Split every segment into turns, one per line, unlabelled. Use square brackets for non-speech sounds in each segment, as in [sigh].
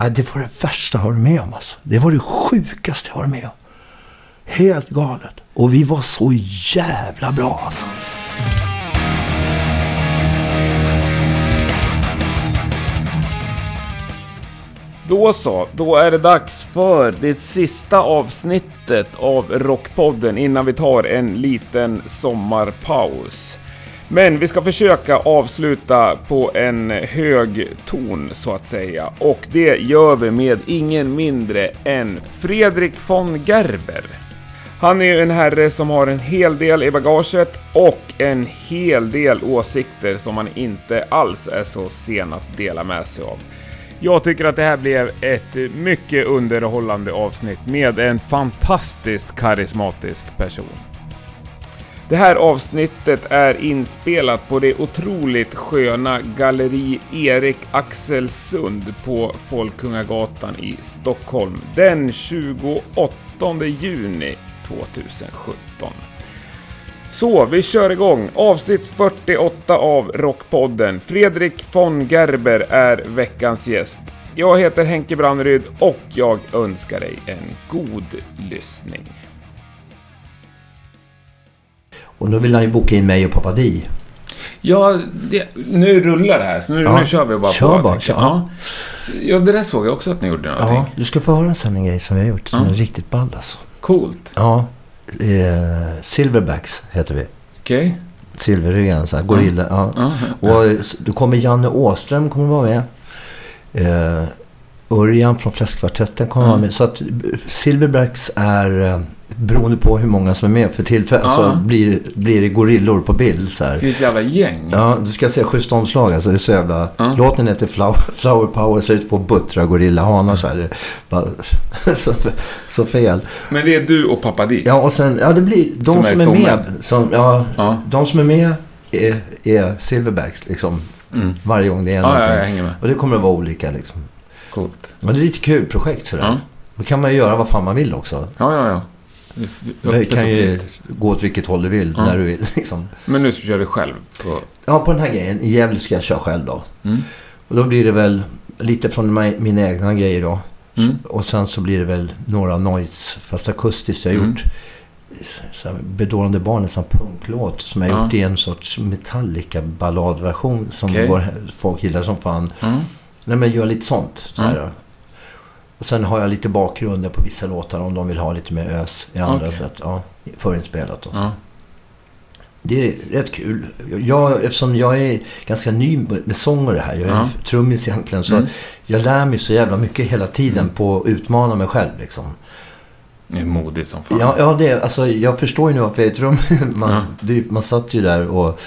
Ja, det var det värsta jag varit med om alltså. Det var det sjukaste jag varit med om. Helt galet. Och vi var så jävla bra alltså.
Då så, då är det dags för det sista avsnittet av Rockpodden innan vi tar en liten sommarpaus. Men vi ska försöka avsluta på en hög ton så att säga. Och det gör vi med ingen mindre än Fredrik von Gerber. Han är ju en herre som har en hel del i bagaget och en hel del åsikter som han inte alls är så sen att dela med sig av. Jag tycker att det här blev ett mycket underhållande avsnitt med en fantastiskt karismatisk person. Det här avsnittet är inspelat på det otroligt sköna Galleri Erik Axelsund på Folkungagatan i Stockholm den 28 juni 2017. Så, vi kör igång. Avsnitt 48 av Rockpodden. Fredrik von Gerber är veckans gäst. Jag heter Henke Brandryd och jag önskar dig en god lyssning.
Och då vill han ju boka in mig och pappa Di.
Ja, det, nu rullar det här, så nu,
Ja,
nu kör vi bara
kör
på.
bara, kör.
Ja. ja, det där såg jag också att ni gjorde någonting.
Ja, du ska få höra sen en grej som vi har gjort. Som
Ja.
är riktigt ball alltså.
Coolt.
Ja. Eh, Silverbacks heter vi.
Okej.
Silverryggen, så här, gorilla. Ja.
Ja.
Och då kommer Janne Åström kommer vara med. Eh, Örjan från Fläskkvartetten kommer
Mm.
vara med. Så att eh, Silverbacks är, eh, beroende på hur många som är med för tillfället,
Ja.
så blir, blir det gorillor på bild. Så här.
Det är ett jävla gäng.
Ja, du ska se schysst omslag. Alltså, det är så jävla...
Ja.
Låten heter Flower, Flower Power, så är det två buttra gorillahanar så här. Bara, [laughs] så, så fel.
Men det är du och pappa Di?
Ja, och sen, ja det blir de
Som
som,
är
är, med. Som, ja,
Ja.
de som är med är, är silverbacks liksom.
Mm.
Varje gång det är
Ja,
någonting. Och det kommer att vara olika liksom.
Coolt.
Men det är lite kul projekt sådär.
Ja.
Då kan man ju göra vad fan man vill också.
Ja, ja, ja. Det
kan ju gå åt vilket håll du vill,
Ja.
när du vill. Liksom.
Men nu kör du själv på...
Ja, på den här grejen. I Gävle ska jag köra själv då.
Mm.
Och då blir det väl lite från mi- mina egna grejer då.
Mm.
Och sen så blir det väl några noise, fast akustiskt. Jag har
Mm.
gjort Bedårande barn, en punklåt som jag har
Ja.
gjort i en sorts Metallica-balladversion som går, folk gillar som fan.
Mm.
Nej, men gör lite sånt. Så här. Och sen har jag lite bakgrunder på vissa låtar om de vill ha lite mer ös i andra
Okej.
sätt. Ja, förinspelat då.
Ja.
Det är rätt kul. Jag, eftersom jag är ganska ny med sång och det här. Jag är
Ja.
trummis egentligen. Så
Mm.
jag lär mig så jävla mycket hela tiden på att utmana mig själv. Liksom.
Det är modigt som fan.
Ja, ja det, alltså, jag förstår ju nu varför jag är trum. [laughs] Man,
Ja.
man satt ju där och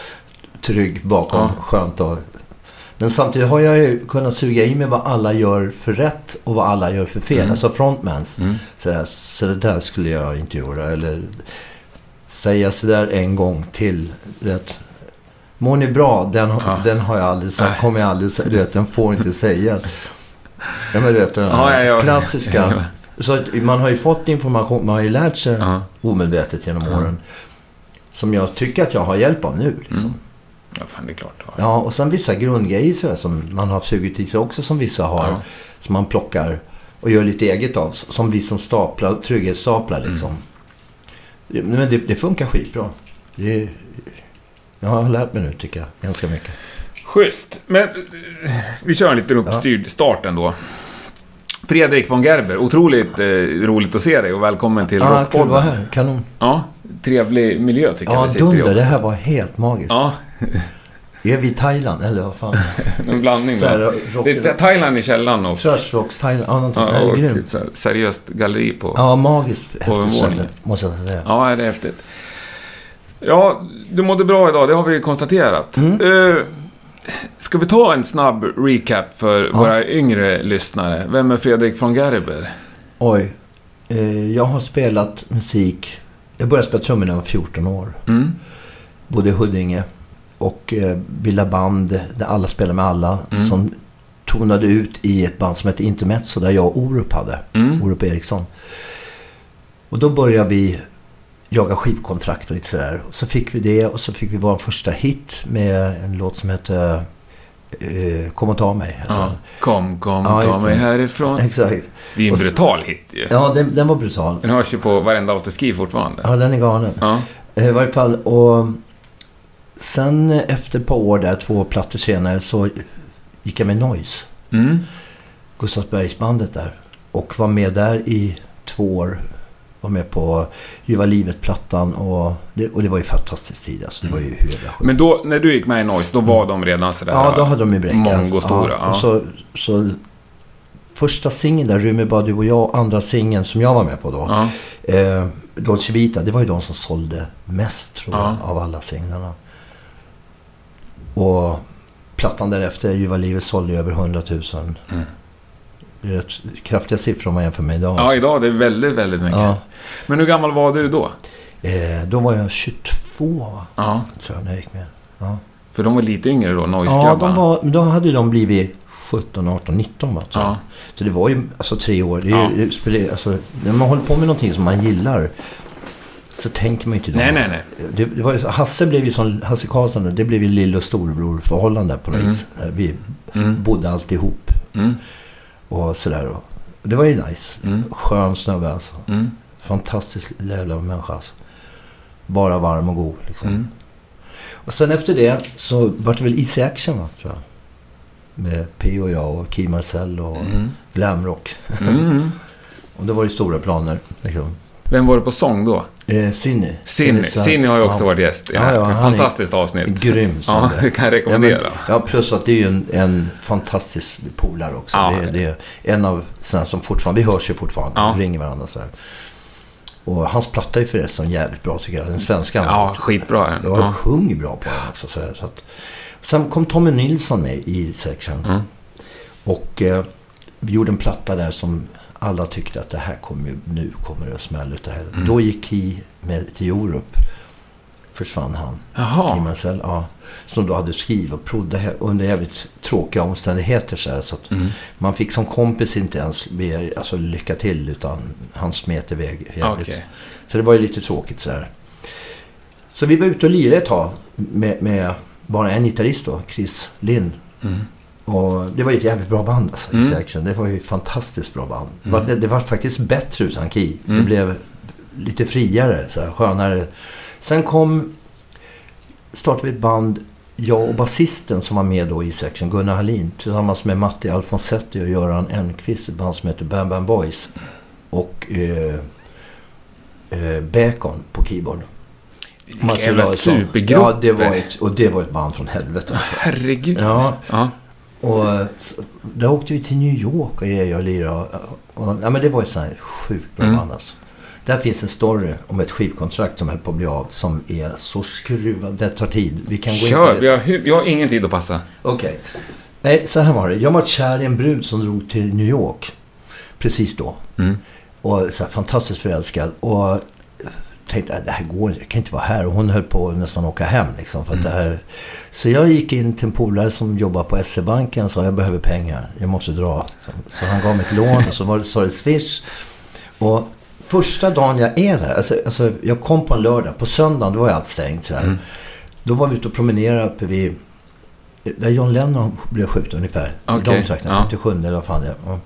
trygg bakom.
Ja.
Skönt och... Men samtidigt har jag ju kunnat suga i mig vad alla gör för rätt och vad alla gör för fel.
Mm.
Alltså frontmans.
Mm.
Så, där, så det där skulle jag inte göra. Eller säga sådär en gång till. Rätt. Mår ni bra? Den, har-
Ja.
den har jag aldrig sagt. Kommer jag aldrig säga. Vet, den får inte säga. Ja, men du vet, den
Ja, ja, ja.
klassiska. Så man har ju fått information. Man har ju lärt sig
Ja.
omedvetet genom åren. Som jag tycker att jag har hjälp av nu. Liksom.
Mm. Ja, fan det är klart har.
Ja, och sen vissa grundgrejer sådär, som man har sugit i sig också som vissa har.
Ja.
Som man plockar och gör lite eget av. Som blir som staplar, trygghetsstaplar liksom.
Mm.
Men det, det funkar skitbra. Det, jag har lärt mig nu tycker jag. Ganska mycket.
Schysst. Men eh, vi kör en liten uppstyrd start ändå. Fredrik von Gerber, otroligt eh, roligt att se dig och välkommen till
Ja, kul att
Rockpodden.
vara här. Kanon.
Ja, trevlig miljö tycker jag
Ja,
vi sitter i
dunder.
också.
Det här var helt magiskt.
Ja, [laughs]
Är vi i Thailand? Eller vad fan? [laughs]
en blandning.
Så här, rock,
Det är Thailand i källaren och,
Trashrocks Thailand. Ja,
ja,
Ja,
och
grymt.
seriöst galleri på...
Ja, magiskt häftigt ställe. Måste jag säga.
Ja, det är häftigt. Ja, du mådde bra idag, det har vi konstaterat.
Mm.
Eh, ska vi ta en snabb recap för våra yngre lyssnare? Vem är Fredrik von Gerber?
Oj. Eh, jag har spelat musik. Jag började spela trummor när jag var 14 år.
Mm.
Bodde i Huddinge. Och eh, bildade band där alla spelade med alla.
Mm.
Som tonade ut i ett band som hette Intermezzo där jag och Orup hade.
Mm.
Orup Eriksson. Och då började vi jaga skivkontrakt och lite sådär. Och så fick vi det och så fick vi vår första hit med en låt som hette eh, Kom och ta mig.
Ja. Kom, kom,
Ja,
ta mig härifrån.
Exakt.
Det är en
Och så-
brutal hit ju.
Ja, den, den var brutal.
Den hörs ju på varenda autoski fortfarande.
Ja, den är galen.
Ja.
Eh, I varje fall, och sen efter ett par år där, två plattor senare, så gick jag med Noise.
Mm.
Gustavsbergsbandet där. Och var med där i två år. Var med på Ljuva livet-plattan och det, och det var ju fantastisk tid. Alltså, det var ju hur jävla sjukt.
Men då, när du gick med i Noise, då var de redan sådär...
Ja, då hade de ju bräckat.
Mongo-stora, ja.
Och så, så första singeln där, Rymmer bara du och jag, andra singeln som jag var med på då.
Ja.
Eh, Dolce Vita, det var ju de som sålde mest tror jag,
Ja.
av alla singlarna. Och plattan därefter, Ljuva livet, sålde ju över 100 000.
Mm.
Det är rätt kraftiga siffror om man jämför med idag.
ja, idag det är väldigt, väldigt mycket.
Ja.
Men hur gammal var du då?
Eh, då var jag 22 va?
Ja.
tror jag när jag gick med. Ja,
För de var lite yngre då,
ja
Noise-grabbarna.
de var, då hade de blivit 17, 18, 19 va? tror jag.
Ja.
Så det var ju alltså tre år. Det är,
Ja.
ju- alltså, när man håller på med någonting som man gillar så tänker man ju inte
Nej, nej, nej.
Det, det var, Hasse blev ju som Hasse Karlsson, det blev ju lill och storebror förhållande på något
Mm.
vis. Eh, Vi
Mm.
bodde alltid ihop
Mm.
och sådär. Och det var ju nice.
Mm.
Skön snubbe alltså.
Mm.
Fantastisk jävla människa alltså. Bara varm och god liksom.
Mm.
Och sen efter det så var det väl Easy Action va, tror jag. Med P och jag och Key Marcel och
Mm.
Glamrock.
Mm. [laughs]
Och det var ju stora planer. Liksom.
Vem var det på sång då?
Eh, Sinny.
Sinny. Sinny har ju också
ja.
varit gäst i det
Ja,
här.
ja, han är
fantastiskt avsnitt.
Grym.
Ja, det kan jag
Ja,
rekommendera.
men, ja, plus att det är ju en, en fantastisk polare också.
Ja.
Det, är- det är en av sådana som fortfarande, vi hörs ju fortfarande.
Ja.
Vi ringer varandra så här. Och hans platta är förresten jävligt bra tycker jag. Den svenska.
Ja, skitbra. är den.
Jag
Ja.
sjunger bra på den också. Så här, så att, sen kom Tommy Nilsson med i Section.
Mm.
Och eh, vi gjorde en platta där som alla tyckte att det här kommer nu kommer det att smälla utav helvete.
Mm.
Då gick Key med till Europe. Försvann han. Key
Jaha.
Marcel, ja. Som då hade skrivit och proddat he- under jävligt tråkiga omständigheter. Så, här, så att
Mm.
man fick som kompis inte ens be, alltså, lycka till utan han smet iväg jävligt.
Okej.
Så det var ju lite tråkigt sådär. Så vi var ute och lirade ett tag med, med bara en gitarrist då, Chris Lind.
Mm.
Och det var ju ett jävligt bra band alltså,
Mm.
Det var ju ett fantastiskt bra band. Det,
Mm.
var, det var faktiskt bättre utan Key. Det
Mm.
blev lite friare, så här, skönare. Sen kom... Startade vi ett band, jag och basisten som var med då i Easy Action, Gunnar Hallin, tillsammans med Matti Alfonsetti och Göran Enqvist, ett band som heter Bam Bam Boys. Och eh, eh, Bacon på keyboard.
Vilken jävla supergrupp.
Ja, det var ett, och det var ett band från helvete. Alltså.
Herregud.
Ja,
Ja.
Och där åkte vi till New York och jag och lirade. Ja, men det var ett sånt här sjukt bra
Mm.
band alltså. Där finns en story om ett skivkontrakt som höll på att bli av som är så skruvad. Det tar tid. Vi kan gå in
Kör,
på
vi
det.
har, hu- vi har ingen tid att passa.
Okej. Nej, så här var det. Jag var kär i en brud som drog till New York. Precis då.
Mm.
Och så här, fantastiskt förälskad. Och tänkte att det här går Jag kan inte vara här. Och hon höll på att nästan åka hem. Liksom, för
Mm.
det här... Så jag gick in till en polare som jobbar på SE-banken och sa jag behöver pengar. Jag måste dra. liksom. Så han gav mig ett lån och så var det, sa det Swish. Och första dagen jag är där. Alltså, alltså, jag kom på en lördag. På söndagen då var allt stängt. Så.
Mm.
Då var vi ute och promenerade uppe vid... Där John Lennon blev skjuten ungefär. I
Okej,
de trakterna.
ja.
57 eller vad fan det är.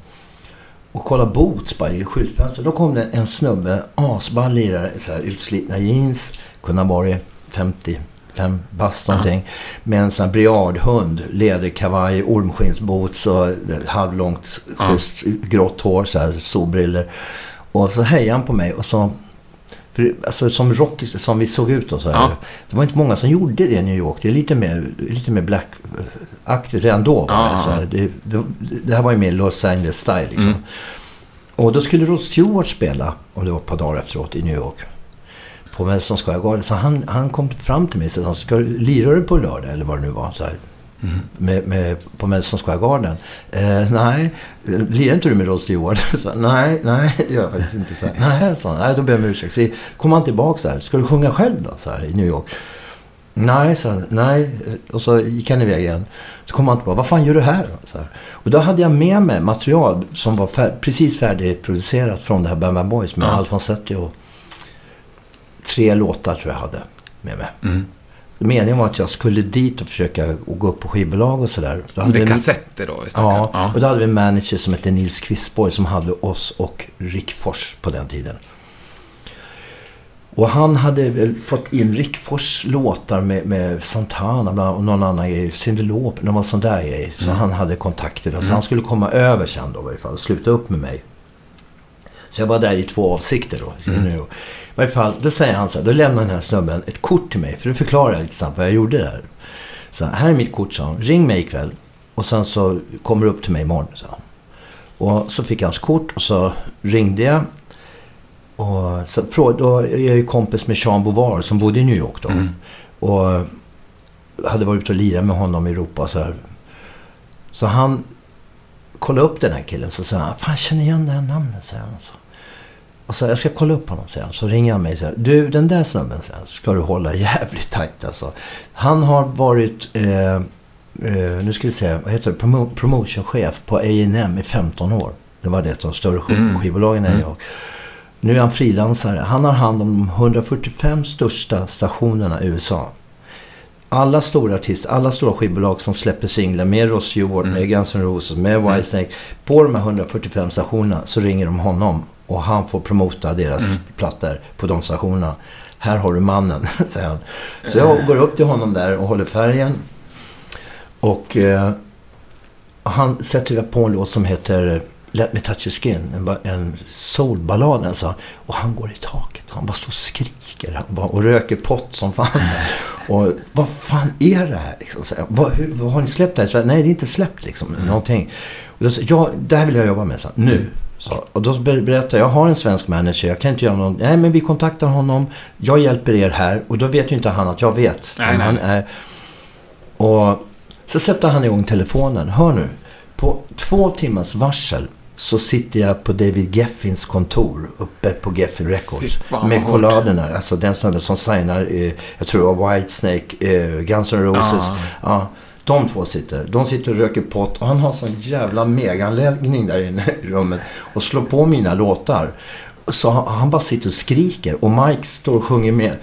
Och kolla Boots bara i skyltfönstret. Då kom det en snubbe, asball lirare, så här utslitna jeans. Kunde ha varit 55 bast någonting. Med en sån här briardhund, läderkavaj, ormskinsboots och halvlångt schysst grått hår, så här solbriller. Och så hejade han på mig och så... För, alltså som Rocky, som vi såg ut då så här.
Ja.
Det var inte många som gjorde det i New York. Det är lite mer, lite mer black-aktigt redan då.
Ja,
så här. Det, det, det här var ju mer Los Angeles-style. Liksom.
Mm.
Och då skulle Rod Stewart spela, om det var ett par dagar efteråt, i New York. På Madison Square Garden. Så han, han kom fram till mig och sa, ska du lira du på lördag? Eller vad det nu var. Så här.
Mm.
Med, med, på Madison Square Garden. Eh, nej, lirar inte du med Rod Stewart? [laughs] så, nej, nej, det gör jag faktiskt inte. Så, nej, så, nej, då ber jag om ursäkt. Så kom han tillbaka så här, ska du sjunga själv då? Så här, i New York. Nej, så, nej. Och så gick han iväg igen. Så kom han tillbaka. Vad fan gör du här? Så här. Och då hade jag med mig material som var fär, precis färdigproducerat från det här Bam Bam Boys med
Ja.
Alfonsetti och tre låtar tror jag hade med mig.
Mm.
Meningen var att jag skulle dit och försöka och gå upp på skivbolag och sådär.
Det är kassetter då? snackar.
Ja, och då hade vi en manager som hette Nils Kvistborg som hade oss och Rick Fors på den tiden. Och han hade väl fått in Rick Fors låtar med, med Santana bland och någon annan grej. Cyndi Lauper, någon sån där grej. Så han hade kontakter. Så han skulle komma över sen då i varje fall och sluta upp med mig. Så jag var där i två avsikter då. I varje fall, då säger han så här, då lämnar den här snubben ett kort till mig. För då förklarar jag lite snabbt vad jag gjorde där. Så här är mitt kort, sa han. Ring mig ikväll. Och sen så kommer du upp till mig imorgon, sa han. Och så fick jag hans kort och så ringde jag. Och så då är jag ju kompis med Jean Bouvard som bodde i New York då. Och hade varit ute och lirat med honom i Europa så här. Så han kollade upp den här killen så sa han, fan känner igen det här namnet, säger han. Så. Och så jag ska kolla upp honom, han. Så ringer han mig och säger, du den där snubben, han, ska du hålla jävligt tajt alltså. Han har varit, eh, eh, nu ska vi se, vad heter det, Promo promotionchef på A&M i 15 år. Det var det, ett av de större skiv- skivbolagen New York. Nu är han frilansare. Han har hand om de 145 största stationerna i USA. Alla stora artister, alla stora skivbolag som släpper singlar med Ross Stewart, med Guns N' Roses, med Whitesnake. På de här 145 stationerna så ringer de honom och han får promota deras plattor på de stationerna. Här har du mannen, [laughs] säger han. Så jag går upp till honom där och håller färgen. Och eh, han sätter på en låt som heter Let me touch your skin. En, en soulballad alltså. Och han går i taket. Han bara står och skriker. Han bara, och röker pott som fan. [laughs] och vad fan är det här? Liksom, så, vad, hur, vad har ni släppt det här? Så, Nej, det är inte släppt liksom. Någonting. Och då, jag, ja, det här vill jag jobba med. Så, nu. Så, och då ber- berättar jag, jag har en svensk manager, jag kan inte göra någon, nej men vi kontaktar honom, jag hjälper er här och då vet ju inte han att jag vet.
Nej, nej.
han är, och så sätter han igång telefonen. Hör nu. På två timmars varsel så sitter jag på David Geffins kontor uppe på Geffen
Fy
Records. Med kolladerna. Alltså den snubben som signar, eh, jag tror det var Whitesnake, eh, Guns N' Roses.
Ja.
Ja, de två sitter. De sitter och röker pott och han har sån jävla megaanläggning där inne i rummet. Och slår på mina låtar. Så han, bara sitter och skriker och Mike står och sjunger med.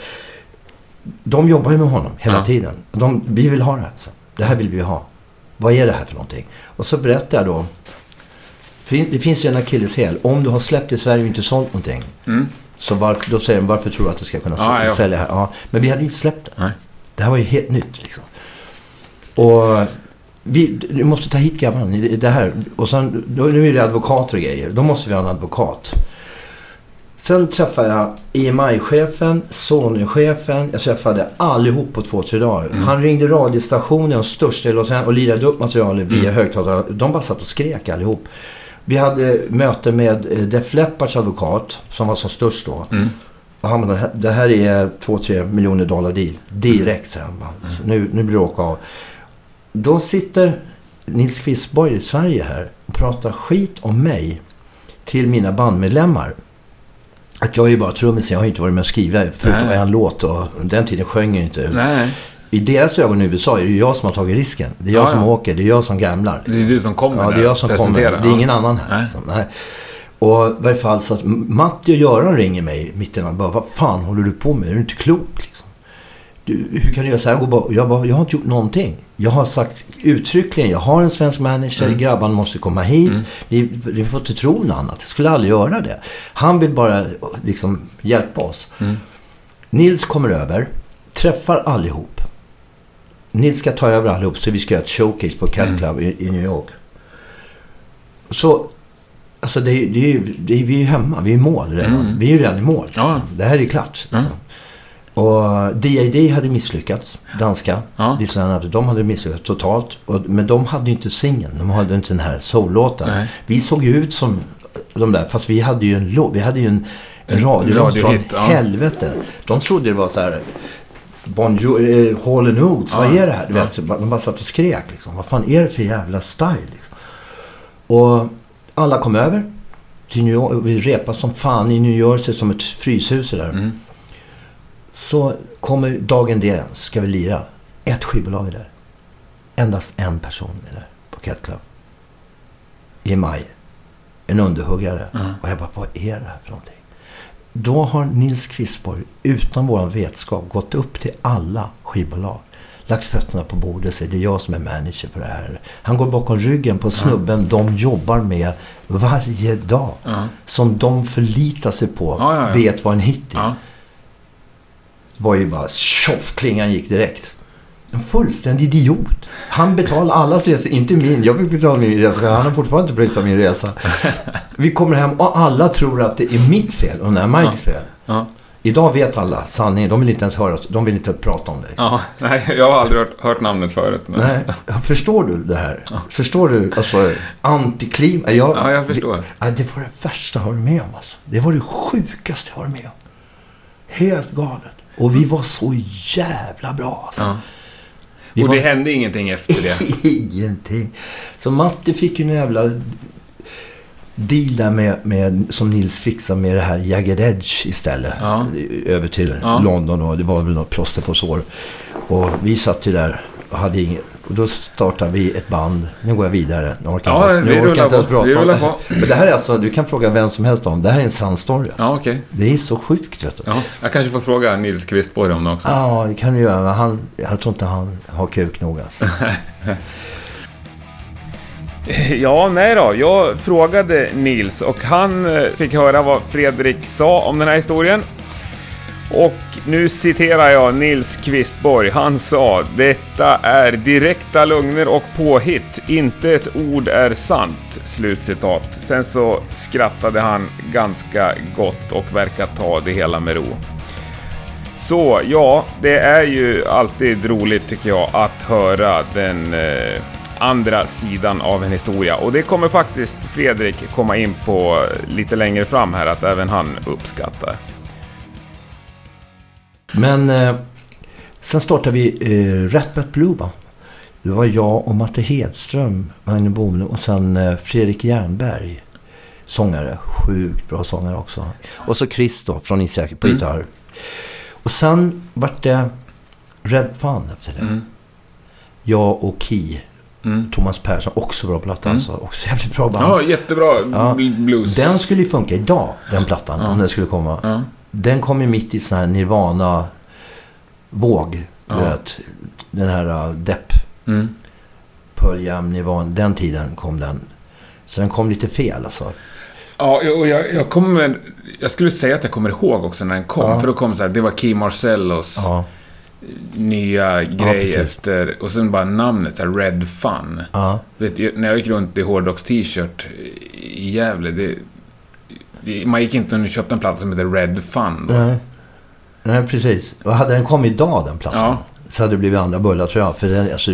De jobbar ju med honom hela
Ja.
tiden. De, vi vill ha det här. Så. Det här vill vi ha. Vad är det här för någonting? Och så berättar jag då. Det finns ju en akilleshäl. Om du har släppt i Sverige och inte sålt någonting.
Mm.
Så varför, då säger de, varför tror du att du ska kunna
Ja,
sälja,
ja.
sälja här? Ja, men vi hade ju inte släppt det.
Nej.
Det här var ju helt nytt liksom. Och vi, du måste ta hit grabbarna. Det- här. Och sen, då, nu är det advokater och grejer. Då måste vi ha en advokat. Sen träffade jag EMI-chefen, Sony-chefen. Jag träffade allihop på två, tre dagar. Han ringde radiostationen, största i Los Angeles, och lirade upp materialet via högtalare. De bara satt och skrek allihop. Vi hade möte med eh, Def Leppards advokat, som var som störst då.
Mm.
Och han bara, det här är 2-3 miljoner dollar deal. Direkt, bara. Så nu, nu blir det åka av. Då sitter Nils Kvistborg i Sverige här och pratar skit om mig till mina bandmedlemmar. Att jag är ju bara trummis, jag har inte varit med och skrivit förutom
Nej.
en låt och den tiden sjöng jag inte.
Nej,
I deras ögon i USA är det jag som har tagit risken. Det är jag
Ja,
som
ja.
åker, det är jag som gamlar.
det är du som kommer
Ja, det är jag som kommer. Det är
Ja.
ingen annan här.
Nej.
Och i varje fall så att Matti och Göran ringer mig mitt i natten. Bara, vad fan håller du på med? Är du inte klok? Liksom? Du, hur kan du göra så här? Jag, bara, jag, bara, jag har inte gjort någonting. Jag har sagt uttryckligen, jag har en svensk manager,
Mm.
grabbarna måste komma hit. Ni, ni får inte tro något annat. Jag skulle aldrig göra det. Han vill bara liksom hjälpa oss.
Mm.
Nils kommer över, träffar allihop. Nils ska ta över allihop så vi ska göra ett showcase på Cat
Mm.
Club i, i New York. Så, alltså det, det det vi är ju hemma, vi är i mål redan.
Mm.
Vi är ju redan i mål.
Ja.
Liksom. Det här är klart.
Ja.
Liksom. Och D.A.D. hade misslyckats, danska.
Ja.
De hade misslyckats totalt. Och, men de hade ju inte singeln. De hade inte den här soul-låten. Vi såg ju ut som de där, fast vi hade ju en låt. Vi hade ju en, en radiolåt från
ja.
helvete. De trodde det var så här... Bon eh, Hall and Oates, vad
Ja.
är det här? Du vet, de bara satt och skrek liksom. Vad fan är det för jävla style? Liksom. Och alla kom över till New York. Vi repade som fan i New Jersey som ett fryshus där.
Mm.
Så kommer dagen det, ska vi lira. Ett skivbolag är där. Endast en person är där på Cat Club. I maj. En underhuggare.
Ja.
Och jag bara, vad är det här för någonting? då har Nils Kvistborg utan vår vetskap gått upp till alla skivbolag. Lagt fötterna på bordet och säger det är jag som är manager för det här. Han går bakom ryggen på snubben de jobbar med varje dag.
Ja.
Som de förlitar sig på. Vet vad en hit är.
Ja.
Var ju bara tjoff, klingan gick direkt. En fullständig idiot. Han betalar allas resa, inte min. Jag fick betala min resa, han har fortfarande inte betalat min resa. Vi kommer hem och alla tror att det är mitt fel och det är Mikes fel.
Ja.
Idag vet alla sanningen. De vill inte ens höra, de vill inte prata om det.
ja. Nej, jag har aldrig hört, hört namnet förut. Men...
Nej, förstår du det här? Förstår du? Alltså, antiklim... Jag,
Ja, jag förstår.
Ja, det var det värsta jag varit med om. Alltså. Det var det sjukaste jag varit med om. Helt galet. Och vi var så jävla bra alltså.
Ja. Och
var
det hände ingenting efter det. [laughs]
ingenting. Så Matte fick ju en jävla deal där med, med, som Nils fixade med det här Jagged Edge istället.
Ja.
Över till
Ja.
London och det var väl något plåster på sår. Och vi satt ju där och hade inget. Och då startade vi ett band. Nu går jag vidare. Nu orkar
Ja,
jag, inte-
vi
nu orkar jag inte ens prata
Vi rullar på.
Men det här är alltså, du kan fråga vem som helst om. Det här är en sann story. Alltså.
Ja, okej.
Det är så sjukt vet du.
Ja, jag kanske får fråga Nils Kvistborg om det också.
Ja, det kan du göra. Men han, jag tror inte han har kuk nog alltså. [laughs]
Ja, nej då. Jag frågade Nils och han eh, fick höra vad Fredrik sa om den här historien. Och nu citerar jag Nils Kvistborg. Han sa “Detta är direkta lögner och påhitt. Inte ett ord är sant.” Slutcitat. Sen så skrattade han ganska gott och verkar ta det hela med ro. Så ja, det är ju alltid roligt tycker jag att höra den eh, andra sidan av en historia. Och det kommer faktiskt Fredrik komma in på eh, lite längre fram här att även han uppskattar.
Men eh, sen startade vi eh, Rat Bat Blue va? Det var jag och Matte Hedström, Magnus Bohnen och sen eh, Fredrik Jernberg. Sångare. Sjukt bra sångare också. Och så Chris då, från Isak på
Mm.
gitarr. Och sen vart det Red Fun efter det.
Mm.
Jag och Key.
Mm.
Thomas Persson, också bra platta
Mm.
alltså. Också jävligt bra band.
Ja, jättebra
Ja.
bl- blues.
Den skulle ju funka idag, den plattan,
Ja.
om den skulle komma.
Ja.
Den kom ju mitt i sån här Nirvana-våg.
Ja.
Vet, den här uh, Depp,
Mm.
Pearl Jam, Nirvana. Den tiden kom den. Så den kom lite fel alltså.
Ja, och jag, jag kommer... Jag skulle säga att jag kommer ihåg också när den kom.
Ja.
För då kom så här, det var Key Marcellos
Ja,
nya grej efter... Och sen bara namnet, så här, Red Fun. Vet, när jag gick runt i hårdrocks-t-shirt i Gävle, det, man gick inte och köpte en platta som heter Red Fun. Då.
Nej. Nej, precis. Och hade den kommit idag, den plattan,
Ja.
så hade det blivit andra bullar tror jag. För den, alltså,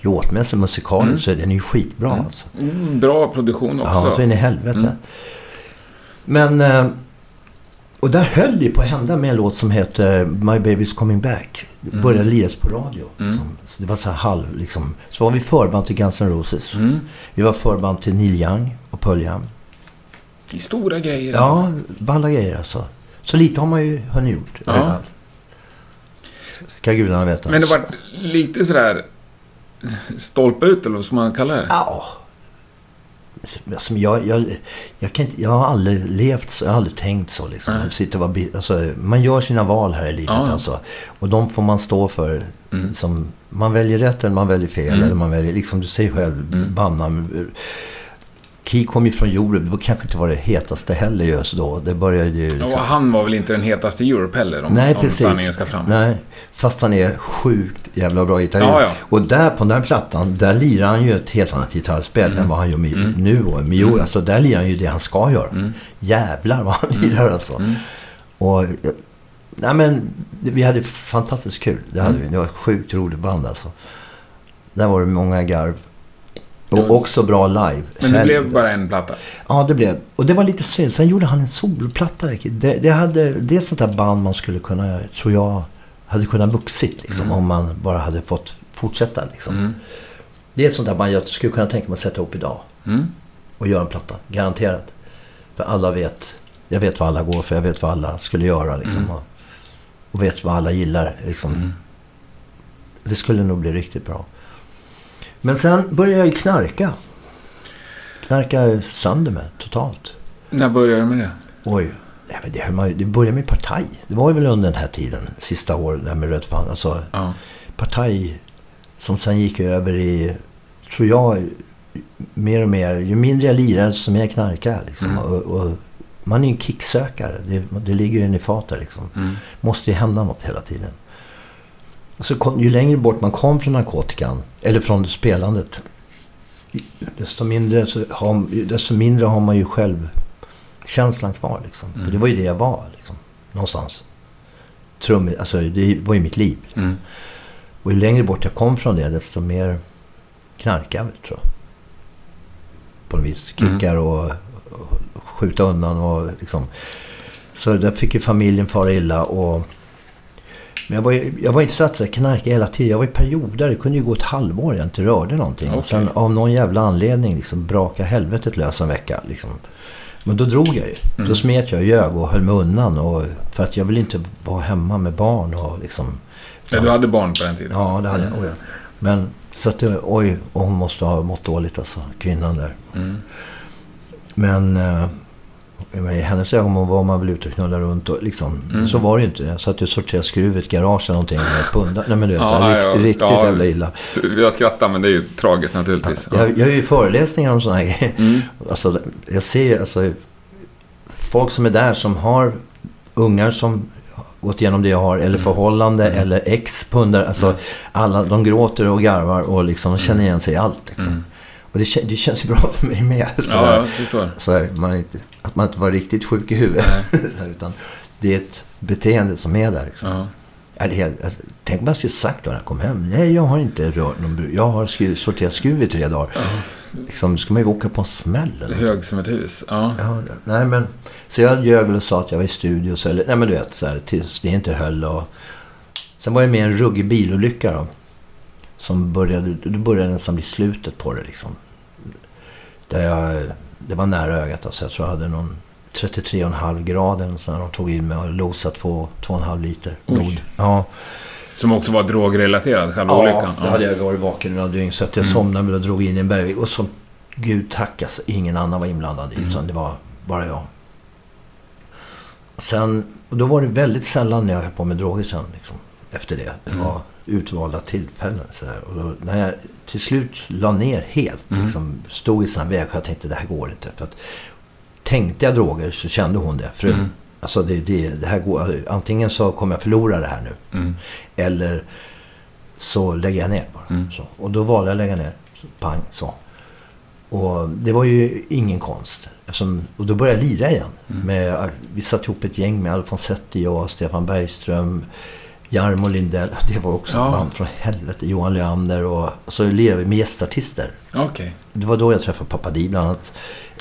låtmässigt, musikaliskt,
Mm.
så är den ju skitbra alltså.
Mm, bra produktion också.
Ja, så in i helvete.
Mm.
Men... eh, Och där höll det på att hända med en låt som heter My Baby's Coming Back. Det
Mm.
började liras på radio.
Mm.
Som, så det var så här halv liksom. Så var vi förband till Guns N' Roses.
Mm.
Vi var förband till Neil Young och Pearl Jam.
Det är stora grejer.
Ja, balla grejer alltså. Så lite har man ju hunnit gjort.
Ja.
redan. Ska gudarna veta.
Men det var lite sådär stolpe ut, eller vad ska man kalla det?
Ja. Alltså, jag, jag, jag, kan inte, jag har aldrig levt så, jag har aldrig tänkt så. Liksom. Jag sitter och alltså, man gör sina val här i livet.
Ja.
Alltså, och de får man stå för.
Mm.
Som, man väljer rätt eller man väljer fel.
Mm.
Eller man väljer, liksom du säger själv,
Mm.
banna. Ki kom ju från Europe. Det var kanske inte var det hetaste heller just då. Det började ju... Liksom,
Och han var väl inte den hetaste i Europe heller, om,
Nej,
om
precis.
sanningen ska fram.
Nej, fast han är sjukt jävla bra gitarrist.
Ja, ja.
Och där på den här plattan, där lirar han ju ett helt annat gitarrspel
Mm.
än vad han gör med,
Mm.
nu. Och med
Mm.
Alltså där lirar han ju det han ska göra.
Mm.
Jävlar vad han lirar alltså.
Mm.
Och, nej men, vi hade fantastiskt kul. Det hade
Mm.
vi. Det var ett sjukt roligt band alltså. Där var det många garv. Och också bra live.
Men det
Helvete.
blev bara en platta.
Ja, det blev. Och det var lite synd. Sen gjorde han en solplatta. Det, det, hade, det är sånt där band man skulle kunna, tror jag, hade kunnat vuxit liksom,
Mm.
om man bara hade fått fortsätta. Liksom.
Mm.
Det är ett sånt där band jag skulle kunna tänka mig att sätta ihop idag
Mm.
och göra en platta. Garanterat. För alla vet, jag vet vad alla går för, jag vet vad alla skulle göra. Liksom,
Mm.
och, och vet vad alla gillar. Liksom.
Mm.
Det skulle nog bli riktigt bra. Men sen började jag ju knarka. Knarka sönder med totalt.
När började du med det?
Oj. Nej, men det, man, det började med Partaj. Det var ju väl under den här tiden, sista året, där med Röd Fan. Alltså,
Ja.
Partaj som sen gick över i, tror jag, mer och mer, ju mindre jag lirar desto mer knarkar jag. Liksom.
Mm.
Och, och, man är ju en kicksökare. Det, det ligger ju i fatet liksom.
Mm.
måste ju hända något hela tiden. Så kom, ju längre bort man kom från narkotikan, eller från spelandet, desto mindre, så har, desto mindre har man ju självkänslan kvar. Liksom. För det var ju det jag var, liksom, någonstans. Trum, alltså, det var ju mitt liv.
Mm.
Och ju längre bort jag kom från det, desto mer knarkade jag tror jag. På något vis. Kickar och, och skjuta undan och liksom. Så där fick ju familjen fara illa och... Men jag var, ju, jag var inte så att säga knarka hela tiden. Jag var i perioder. Det kunde ju gå ett halvår jag inte rörde någonting.
Okej.
Och sen av någon jävla anledning liksom braka helvetet lös en vecka. Liksom. Men då drog jag ju.
Mm.
Då smet jag och ljög och höll mig undan. Och, för att jag ville inte vara hemma med barn och liksom...
Ja, du hade barn på den tiden?
Ja, det hade jag. Oh, ja. Men så att det, oj, och hon måste ha mått dåligt alltså, kvinnan där.
Mm.
Men eh, i hennes ögon var man väl ute och knullade runt och liksom.
Mm.
Så var det ju inte. Jag satt ju och sorterade skruv i ett garage eller någonting med ett pundar. Nej men du vet,
Ja,
så här,
ja,
rikt, riktigt
ja.
jävla illa.
Jag skrattar, men det är ju tragiskt naturligtvis. Ja.
Jag, jag gör ju föreläsningar om sådana här grejer.
Mm.
Alltså, jag ser alltså folk som är där som har ungar som gått igenom det jag har, eller förhållande,
Mm.
eller ex pundar. Alltså, alla, de gråter och garvar och liksom de känner igen sig i allt. Liksom.
Mm.
Och det, det känns ju bra för mig med.
Ja,
sådär.
jag förstår.
Så här, man inte, att man inte var riktigt sjuk i huvudet. [laughs] Utan det är ett beteende som är där. Liksom.
Ja.
Ja, helt- alltså, tänk om jag skulle sagt då när jag kom hem. Nej, jag har inte rört någon brud. Jag har skruv, sorterat skruv i tre dagar. Liksom, då ska man ju åka på en smäll. Eller?
Hög som ett hus. Ja.
Ja, nej, men, så jag ljög och sa att jag var i studio. Så, eller, nej, men du vet, så här, tills det inte höll. Och, sen var det med en ruggig bilolycka då. Som började, då började nästan bli slutet på det liksom. Där jag, det var nära ögat. Alltså, jag tror jag hade någon 33,5 grader. Så när de tog in mig och losade 2,5 liter blod.
Oj.
Ja,
Som också var drogrelaterad, själva
ja
olyckan.
då hade jag varit vaken i några dygn. Så att jag
Mm.
somnade och drog in i en bergvägg. Och så, gud tack alltså, ingen annan var inblandad i
Mm.
Utan det var bara jag. Sen, och då var det väldigt sällan när jag höll på med droger sen. Liksom, efter det. Det
Mm.
Utvalda tillfällen. Så där. Och då, när jag till slut la ner helt.
Mm.
Liksom, stod i sån väg. Jag tänkte det här går inte. För att, tänkte jag droger så kände hon det. Frun.
Mm.
Alltså det, det, det här går, antingen så kommer jag förlora det här nu.
Mm.
Eller så lägger jag ner bara.
Mm.
Och då valde jag att lägga ner. Pang, så. Och det var ju ingen konst. Eftersom, och då började jag lira igen.
Mm.
Med, vi satt ihop ett gäng med Alfonsetti, jag, Stefan Bergström, Jarmo Lindell. [laughs] Det var också
Ja.
band från helvete. Johan Leander och, så lirade vi med gästartister.
Okej.
Det var då jag träffade Pappa Di bland annat.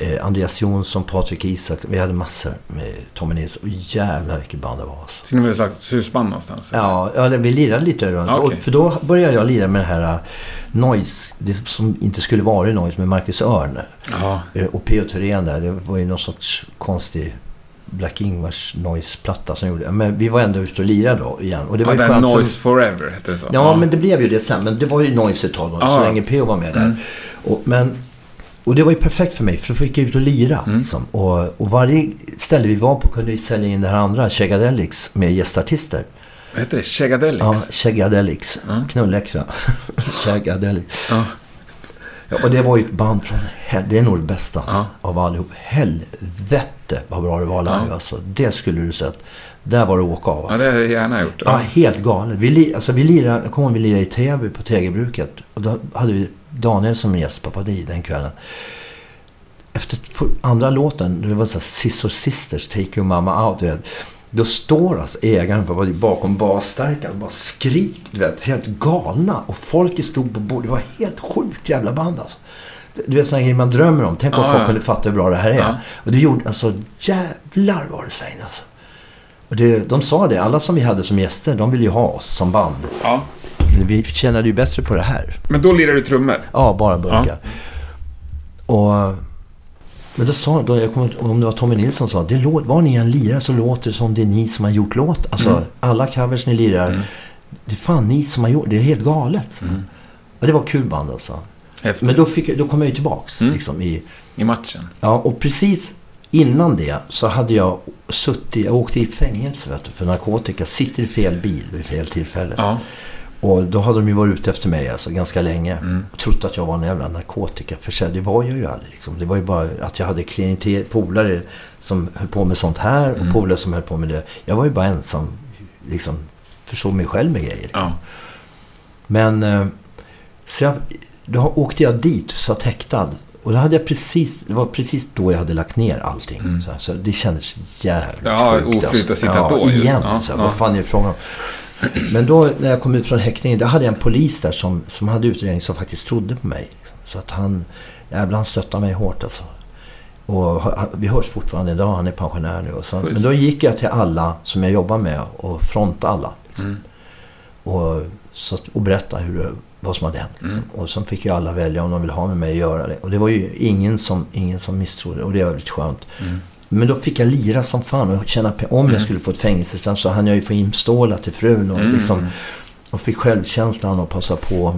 Eh, Andreas Jonsson, Patrik Isak. Vi hade massor med Tommy Nilsson. Och jävlar vilket band det var alltså.
Så ni var ett slags husband någonstans?
Ja, ja vi lirade lite runt.
Okej.
och, för då började jag lira med det här uh, Noise, det som inte skulle vara Noise, med Marcus Örn.
Ja.
Eh, och P.O. Thyrén där, det var ju någon sorts konstig Black Ingvars Noise-platta som gjorde Men vi var ändå ute och lirade då igen. Och det var
ja
ju
den Noise Forever hette det så?
Ja, men det blev ju det sen. Men det var ju Noise ett tag då,
Ja.
så länge P.O. var med där.
Mm.
Och, men, och det var ju perfekt för mig, för då fick jag ut och lira.
Mm.
Liksom. Och, och varje ställe vi var på kunde vi sälja in det här andra, Chegadelics, med gästartister.
Vad heter det? Chegadelics?
Ja, Chegadelics.
Mm.
Knulläckra. [laughs] Chegadelics.
Ja.
Ja, och det var ju ett band från... Det är nog det bästa
Ja.
av allihop. Helvete vad bra det var live
Ja.
alltså. Det skulle du sett. Där var det åka av
ja,
alltså.
det hade jag gärna gjort.
Ja, helt galet. Vi, li, alltså, vi lirade, jag kommer vi lirade i Täby på Tegelbruket. Och då hade vi Daniel som gäst, Papadi, den kvällen. Efter andra låten, det var så här Sister Sisters, Take Your Mama Out. Då står alltså ägaren bakom basstärkan och bara skrik, du vet, helt galna. Och folket stod på bordet. Det var helt sjukt jävla band alltså. Du vet sådana grejer man drömmer om. Tänk om
Ja,
folk
ja.
kunde fatta hur bra det här är.
Ja.
Och det gjorde, alltså jävlar vad det svängde alltså. Och det, de sa det, alla som vi hade som gäster, de ville ju ha oss som band.
Ja.
Men Vi tjänade ju bättre på det här.
Men då lirar du trummor?
Ja, bara burkar. Och, men då sa, då, jag kommer, om det var Tommy Nilsson sa, det låt, var ni än lirar så låter det som det är ni som har gjort låt. Alltså,
Mm.
alla covers ni lirar,
Mm.
det är fan ni som har gjort, det är helt galet.
Mm.
Och det var kul band alltså.
Häftigt.
Men då, fick, då kom jag ju tillbaks.
Mm.
Liksom, i,
I matchen?
ja, och precis innan det så hade jag suttit, jag åkte i fängelse vet du, för narkotika. Sitter i fel bil vid fel tillfälle.
Ja.
Och då hade de ju varit ute efter mig alltså, ganska länge. Och trott att jag var en jävla narkotikaförsäljare. Det var jag ju aldrig. Liksom. Det var ju bara att jag hade klienter, polare som höll på med sånt här och polare som höll på med det. Jag var ju bara ensam. Liksom, försåg mig själv med grejer.
Ja.
Men eh, så jag, då åkte jag dit, satt häktad. Och då hade jag precis, det var precis då jag hade lagt ner allting. Så, här, så det kändes jävligt
Mm. Ja,
sjukt.
oflyt att sitta
ja,
då, just.
igen.
Ja,
så här,
ja.
Vad fan är frågan om? Men då när jag kom ut från häktningen, då hade jag en polis där som, som hade utredning som faktiskt trodde på mig. Så att han, jävlar han stöttade mig hårt alltså. Och vi hörs fortfarande idag, han är pensionär nu. Och så, men då gick jag till alla som jag jobbar med och frontade alla. Liksom.
Mm.
Och, så, och berätta hur vad som hade hänt. Liksom.
Mm.
Och sen fick ju alla välja om de ville ha med mig att göra det. Och det var ju ingen som, ingen som misstrodde och det var väldigt skönt.
Mm.
Men då fick jag lira som fan och känna pe- om jag skulle få ett fängelsestraff så hann jag ju få inståla till frun och
Mm.
liksom och fick självkänslan och passa på.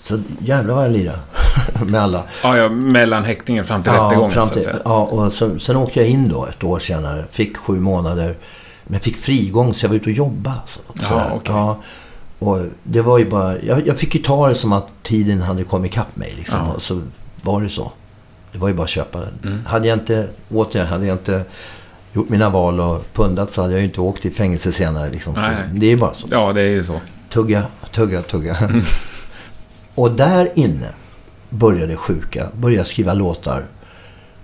Så jävlar vad jag lirade [laughs] med alla.
Ja, ja, mellan häktningen fram till rättegången
fram
så
till,
säga.
ja, och så, sen åkte jag in då ett år senare. Fick sju månader. Men fick frigång så jag var ute och jobbade. Så,
Ja, okej.
ja, och det var ju bara... Jag, jag fick ju ta det som att tiden hade kommit ikapp mig. Liksom,
Ja.
Och så var det så. Det var ju bara att köpa den.
Mm.
Hade jag inte, återigen, hade jag inte gjort mina val och pundat så hade jag ju inte åkt i fängelse senare. Liksom. Det är ju bara så.
Ja, det är ju så.
Tugga, tugga, tugga. [laughs] och där inne började jag sjuka. Började jag skriva låtar.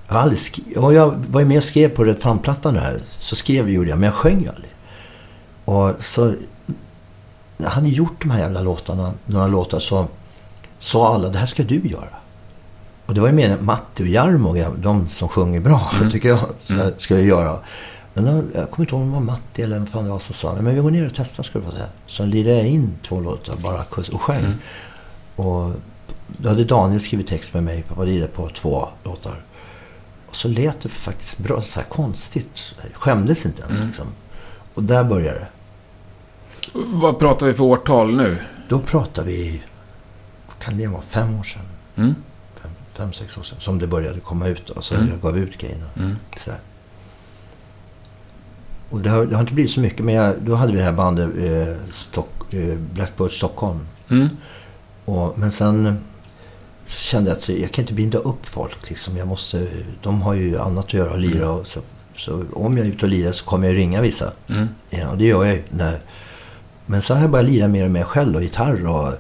Jag, aldrig skri- och jag var ju med och skrev på Red Fan-plattan här. Så skrev gjorde jag, men jag sjöng ju aldrig. Och så... När han hade gjort de här jävla låtarna, några låtar, så sa alla det här ska du göra. Och det var ju mer Matti och Jarmo, de som sjunger bra, [laughs] tycker jag, här, ska jag göra. Men då, jag kommer inte ihåg om det var Matti eller vem fan det var som sa men vi går ner och testar ska du få se. Så lirade jag in två låtar bara och sjöng. Och då hade Daniel skrivit text med mig, pappa lirade på två låtar. Och så lät det faktiskt bra, så här konstigt. Jag skämdes inte ens liksom. Och där började det.
Vad pratar vi för årtal nu?
Då pratar vi, vad kan det vara, fem år sedan?
Mm.
Fem, sex år sedan. Som det började komma ut. Alltså
Mm.
jag gav ut grejerna.
Mm.
Sådär. Och det har, det har inte blivit så mycket. Men jag, då hade vi det här bandet eh, Stock, eh, Blackbird Stockholm.
Mm.
Och, men sen eh, så kände jag att jag kan inte binda upp folk. Liksom. Jag måste, de har ju annat att göra och lira. Och så, så om jag är ute och lirar så kommer jag ringa vissa.
Mm.
Ja, och det gör jag ju. När, men sen har jag börjat lira mer och mer själv och gitarr och...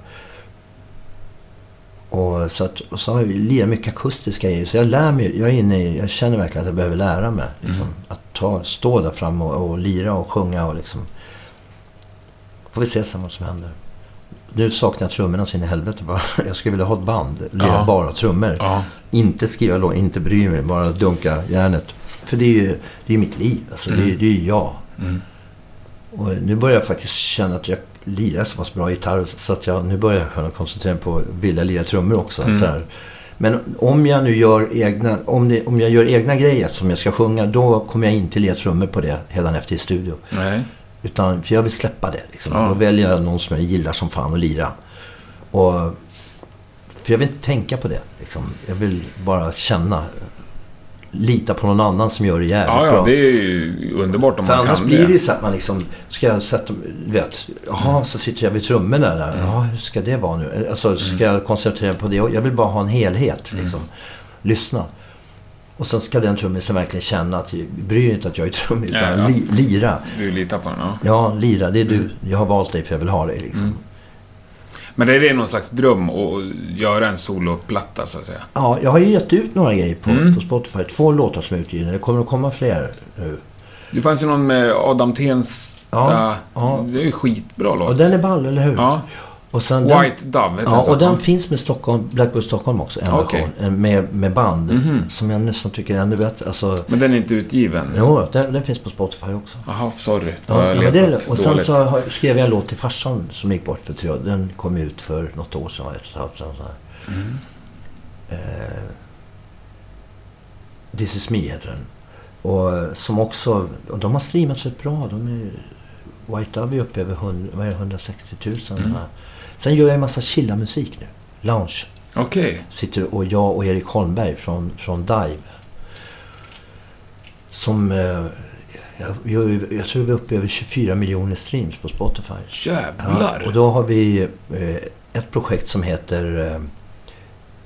Och så, att, och så har jag lirat mycket akustiska grejer. Så jag lär mig, jag är inne i, jag känner verkligen att jag behöver lära mig. Liksom, Att ta, stå där framme och, och lira och sjunga och liksom... Får vi se sen vad som händer. Nu saknar jag trummorna så in i helvete bara. [laughs] Jag skulle vilja ha ett band. Lira
Ja.
bara trummor.
Ja.
Inte skriva låt, inte bry mig, bara dunka järnet. För det är ju det är mitt liv. Alltså, det, är, det är ju jag.
Mm.
Och nu börjar jag faktiskt känna att jag lirar så pass bra gitarr så att jag nu börjar jag kunna koncentrera mig på att vilja lira trummor också.
Mm.
Så här. Men om jag nu gör egna, om, det, om jag gör egna grejer som jag ska sjunga, då kommer jag inte lira trummor på det efter i studio.
Nej.
Utan, för jag vill släppa det. Liksom.
Ja.
Då väljer jag någon som jag gillar som fan att lira. Och, för jag vill inte tänka på det. Liksom. Jag vill bara känna. Lita på någon annan som gör det jävligt
Ja, ja,
bra.
det är ju underbart om
För
man
annars
kan
blir det ju
det.
så att man liksom, ska jag sätta, du vet, jaha, så sitter jag vid trummorna där. Jaha, hur ska det vara nu? Alltså, ska jag koncentrera mig på det? Jag vill bara ha en helhet, liksom. Lyssna. Och sen ska den trummisen verkligen känna att, bry dig inte att jag är trummis, utan
Ja, ja.
Li, lira.
Du litar på den, ja.
Ja, lira, det är du. Jag har valt dig för jag vill ha dig, liksom.
Men är det någon slags dröm att göra en soloplatta, så att säga?
Ja, jag har ju gett ut några grejer på,
Mm.
på Spotify. Två låtar som är utgivna. Det kommer att komma fler nu.
Det fanns ju någon med Adam Tensta.
Ja, ja.
Det är ju skitbra låt.
Och den är ball, eller hur?
Ja.
Och sen den,
White Dove heter
Ja,
den
och den finns med Stockholm, Blackbird Stockholm också. En
Okej.
version. Med, med band.
Mhm.
Som jag nästan tycker är ännu bättre. Alltså,
Men den är inte utgiven?
jo, den, den finns på Spotify också.
Jaha, sorry. Då
Ja, ja, det och sen
dåligt.
så skrev jag en låt till farsan som gick bort för tre år. Den kom ut för något år sedan. Ett och ett halvt sedan.
Mm.
Eh, This is me heter den. Och eh, som också, och de har streamat rätt bra. De är, White Dove är uppe över 100, vad är det, 160 000.
Mm.
Sen gör jag en massa chilla-musik nu. Lounge.
Okej.
Sitter och jag och Erik Holmberg från, från Dive. som... Eh, jag, jag, tror vi är uppe i över 24 miljoner streams på Spotify.
Jävlar!
Ja, och då har vi eh, ett projekt som heter eh,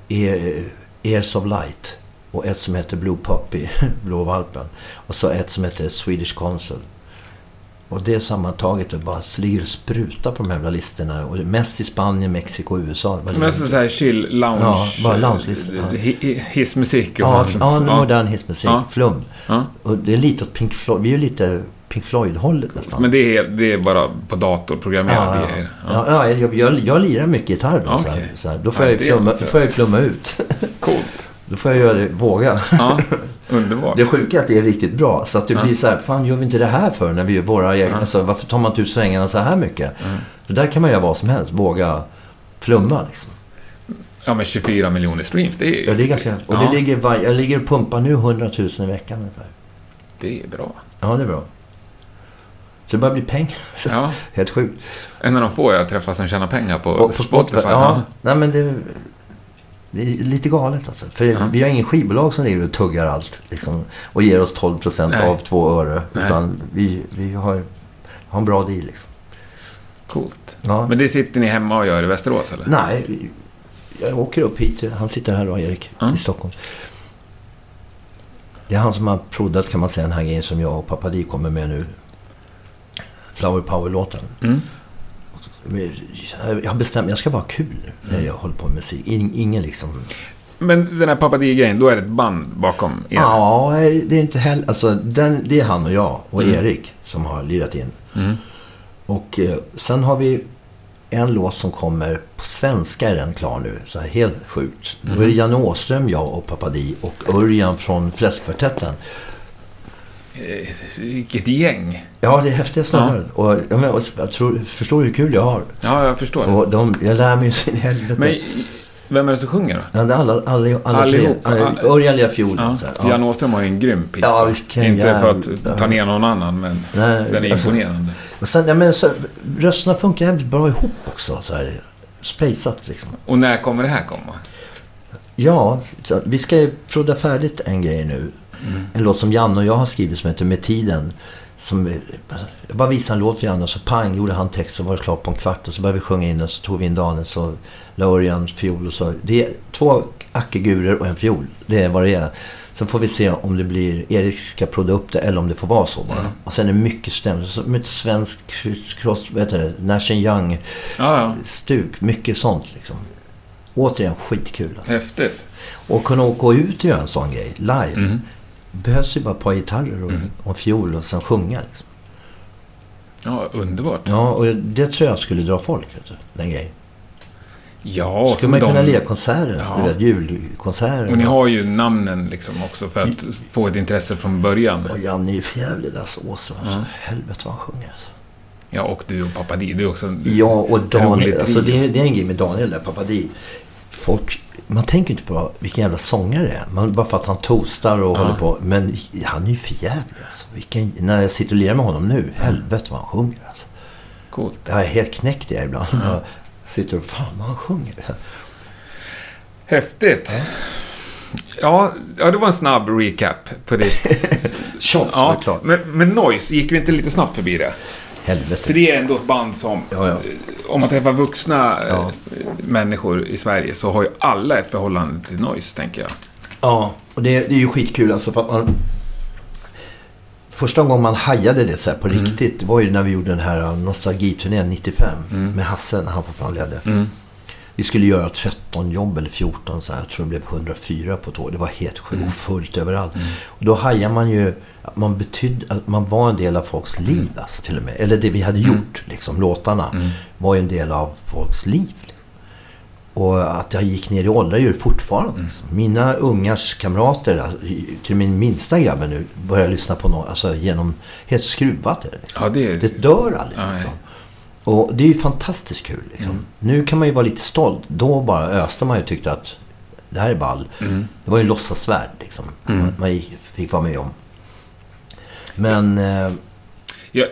Ear- Ears of Light. Och ett som heter Blue Puppy, [laughs] Blå valpen. Och så ett som heter Swedish Consul. Och det sammantaget det bara ligger och sprutar på de här listorna. Och mest i Spanien, Mexiko och USA.
Mest så här chill, lounge...
Ja, bara lounge-listor, ja.
hi- hi- Hissmusik. och
Ja, fl- ja, modern hissmusik.
Ja.
Flum.
Ja.
Och det är lite åt Pink Floyd. Vi är ju lite Pink Floyd-hållet nästan.
Men det är, det är bara på dator, programmerade
ja,
grejer.
ja. Ja, jag, jag, jag lirar mycket gitarr då. Så här, så här. Då får
Ja,
jag flumma, får jag flumma ut. [laughs]
Coolt.
Då får jag göra det, våga.
Ja, underbart.
Det sjuka är att det är riktigt bra. Så att det
Ja.
blir så här, fan gör vi inte det här för när vi gör våra egna... Alltså, varför tar man inte ut svängarna så här mycket? För där kan man göra vad som helst. Våga flumma liksom.
Ja, men 24 miljoner streams, det är
Ja, det är ganska... Och
Ja.
det ligger var, jag ligger och pumpar nu 100 000 i veckan ungefär.
Det är bra.
Ja, det är bra. Så det börjar bli pengar. [laughs] Så,
Ja.
Helt sjukt.
En av de få jag träffar som tjänar pengar på,
Och
Spotify.
Ja.
Ja.
Nej, men det, det är lite galet alltså. För
Ja.
vi har ingen skivbolag som ligger och tuggar allt. Liksom, och ger oss 12 procent av två öre.
Nej.
Utan vi, vi har, har en bra deal liksom.
Coolt.
Ja.
Men det sitter ni hemma och gör i Västerås, eller?
Nej, jag åker upp hit. Han sitter här då, Erik,
Ja.
i Stockholm. Det är han som har proddat, kan man säga, den här grejen som jag och Papa Di kommer med nu. Flower Power-låten.
Mm.
Jag har bestämt jag ska bara ha kul när jag håller på med musik. In, ingen liksom...
Men den här Pappa Di-grejen, då är det ett band bakom er?
Ja, det är inte heller... Alltså, den, det är han och jag och
Mm.
Erik som har lirat in.
Mm.
Och eh, sen har vi en låt som kommer på svenska är den klar nu. Så här, helt sjukt. Då är det Janne Åström, jag och Papadi och Örjan från Fläskkvartetten.
Eh, Vilket gäng.
Ja, det är häftiga snubbar. Och, jag, menar, och, jag tror, förstår du hur kul jag har?
Ja, jag förstår.
Och de, jag lär mig sin helvete.
Men vem är det som sjunger då?
Ja, alla, alla, alla, alla
Allihop?
Örjan lirar fiolen.
Ja. Jan Åström har ju en grym pipa.
Ja,
Inte för att
jävla-
ta ner någon annan, men
Nej,
den är
alltså-
imponerande.
Och sen, ja, men, så, rösterna funkar jävligt bra ihop också. Så här, spejsat liksom.
Och när kommer det här komma?
Ja, så, vi ska ju prodda färdigt en grej nu. En låt som Janne och jag har skrivit som heter Med tiden. Som, jag bara visade en låt för Janne och så pang gjorde han text så var det klart på en kvart. Och så började vi sjunga in den så tog vi in Daniel så la Örjan fiol och så. Det är två ackegurer och en fiol. Det är vad det är. Sen får vi se om det blir, Erik ska prodda upp det eller om det får vara så bara. Och sen är det mycket stämmer. Så mycket svensk cross, vad heter det, Nash Young
Ja, ja.
stuk. Mycket sånt liksom. Återigen skitkul alltså.
Häftigt.
Och kunna åka ut och göra en sån grej live.
Mm.
Behövs ju bara ett par gitarrer och, och en fiol och sen sjunga. Liksom.
Ja, underbart.
Ja, och det tror jag skulle dra folk. Vet du, den grejen.
Ja,
Skulle man
som
kunna
de-
lira konserter,
Ja.
julkonserter.
Och ni har ju namnen liksom också för att få ett intresse från början.
Och Janne är ju för jävlig alltså. Åsa. Alltså, helvete vad han sjunger. Alltså.
Ja, och du och Pappa Di, det är också en
Ja, och Daniel. Alltså, det, är, det är en grej med Daniel där, Papadi. Folk, man tänker inte på vilken jävla sångare det är. Man, bara för att han toastar och
Ja.
håller på. Men han är ju för jävlig alltså. Vilken, när jag sitter och lirar med honom nu, helvete vad han sjunger alltså.
Coolt.
Jag är helt knäckt jag ibland. Jag sitter och, fan vad han sjunger.
Häftigt. Ja, ja, det var en snabb recap på ditt... [laughs]
Shots
ja,
klart.
men, men Noise, gick vi inte lite snabbt förbi det? För
Helvete.
det är ändå ett band som...
Ja, ja.
Om man träffar vuxna eh,
Ja.
människor i Sverige så har ju alla ett förhållande till Noise, tänker jag.
Ja, och det, det är ju skitkul alltså för att man... Första gången man hajade det så här på riktigt, det var ju när vi gjorde den här nostalgiturnén 95 med Hasse när han fortfarande ledde. Vi skulle göra 13 jobb eller 14 så här. Jag tror det blev 104 på ett år. Det var helt sjukt. Och fullt överallt. Och då hajar man ju att man betydde att man var en del av folks liv alltså till och med. Eller det vi hade gjort, liksom låtarna, var ju en del av folks liv. Liksom. Och att jag gick ner i åldrar gör det fortfarande. Liksom. Mina ungars kamrater, alltså, till min minsta grabben nu, börjar lyssna på något, alltså genom, helt skruvat är det. Liksom.
Ja, det.
Det dör aldrig liksom. Och det är ju fantastiskt kul. Liksom. Nu kan man ju vara lite stolt. Då bara öste man ju och tyckte att det här är ball. Det var ju en låtsasvärld liksom. Man, man gick- fick vara med om. Men... Eh,
Ja,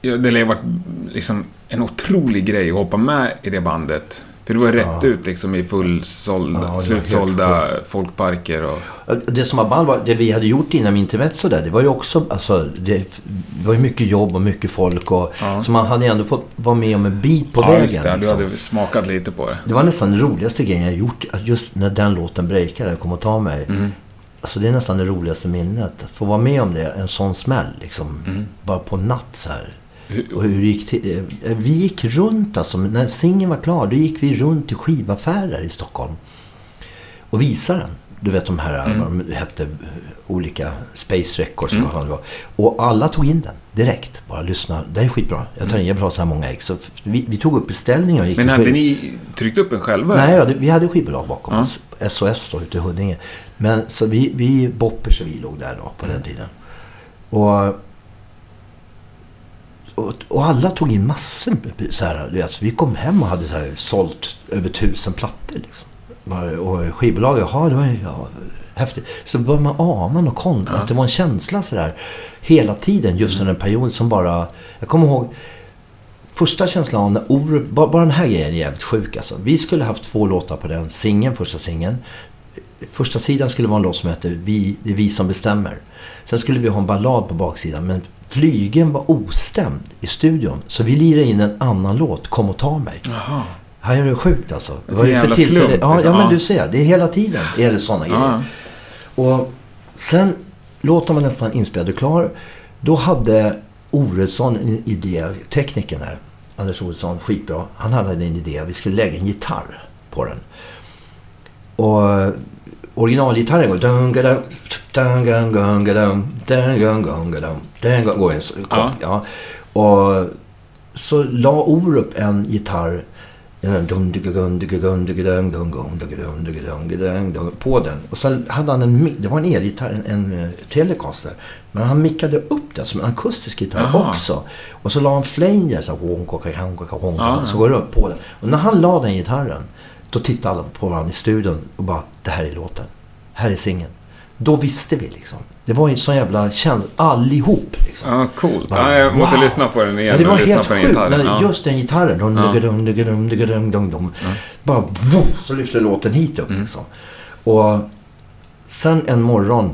ja, det har varit liksom en otrolig grej att hoppa med i det bandet. För det var rätt ut liksom i fullsålda,
Ja,
slutsålda folkparker och...
Det som var ball var, det vi hade gjort innan Intermezzo där, det var ju också, alltså, det, det var ju mycket jobb och mycket folk och,
Ja.
så man hade ju ändå fått vara med om en bit på
ja,
vägen.
just det. Du
liksom.
hade smakat lite på det.
Det var nästan den roligaste grejen jag gjort, just när den låten breakade, kom och ta mig.
Mm.
Alltså det är nästan det roligaste minnet. Att få vara med om det, en sån smäll liksom.
Mm.
Bara på natt så här. Och hur gick till. eh, Vi gick runt alltså. När singeln var klar, då gick vi runt till skivaffärer i Stockholm. Och visade den. Du vet de här,
Mm.
vad de hette, olika Space Records vad fan det var. Och alla tog in den direkt. Bara lyssna, det är skitbra. Jag tar in, jag vill ha så här många ex. Så vi, vi tog upp beställningar och gick
Men hade ni tryckt upp en själva?
Nej, vi hade skivbolag bakom
Ja.
oss. SOS då, ute i Huddinge. Men så vi, vi Boppers och vi låg där då, på den tiden. Och, och, och alla tog in massor. Så här, du vet, så vi kom hem och hade så här, sålt över tusen plattor. Liksom. Och skivbolaget, jaha, det var ja, häftigt. Så började man ana något konstigt. Att det var en känsla så där hela tiden, just under en period som bara... Jag kommer ihåg första känslan när Orup, bara, bara den här grejen är jävligt sjuk alltså. Vi skulle haft två låtar på den singeln, första singeln. Första sidan skulle vara en låt som heter vi, Det är vi som bestämmer. Sen skulle vi ha en ballad på baksidan men flygen var ostämd i studion. Så vi lirade in en annan låt, Kom och ta mig.
Jaha.
Här är det sjukt alltså.
Det är så jävla
tillfälle-
slump,
Ja,
liksom.
ja, men
Ja.
du ser. Det är hela tiden är det sådana grejer.
Ja.
Och sen låten var nästan inspelad och klar. Då hade Oredsson en idé, teknikern här, Anders Oredsson, skitbra. Han hade en idé, vi skulle lägga en gitarr på den. Och originalgitarren går... går en
Ja.
ja. Och så la Orup en gitarr på den. Och sen hade han en, det var en elgitarr, en, en eh, Telecaster. Men han mickade upp den som en akustisk gitarr
Jaha.
också. Och så la han flanger så här, så går det upp på den. Och när han la den gitarren, då tittade alla på varandra i studion och bara, det här är låten. Här är singeln. Då visste vi liksom. Det var ju en sån jävla känsla, allihop liksom.
Ja, coolt.
Bara,
Ja, jag måste
wow.
lyssna på den igen.
Ja, det var helt sjukt.
Ja.
Just den gitarren. Dum,
Ja.
dum, dum, dum, dum, dum, dum, dum. Bara så lyfte låten hit upp
Mm.
liksom. Och sen en morgon.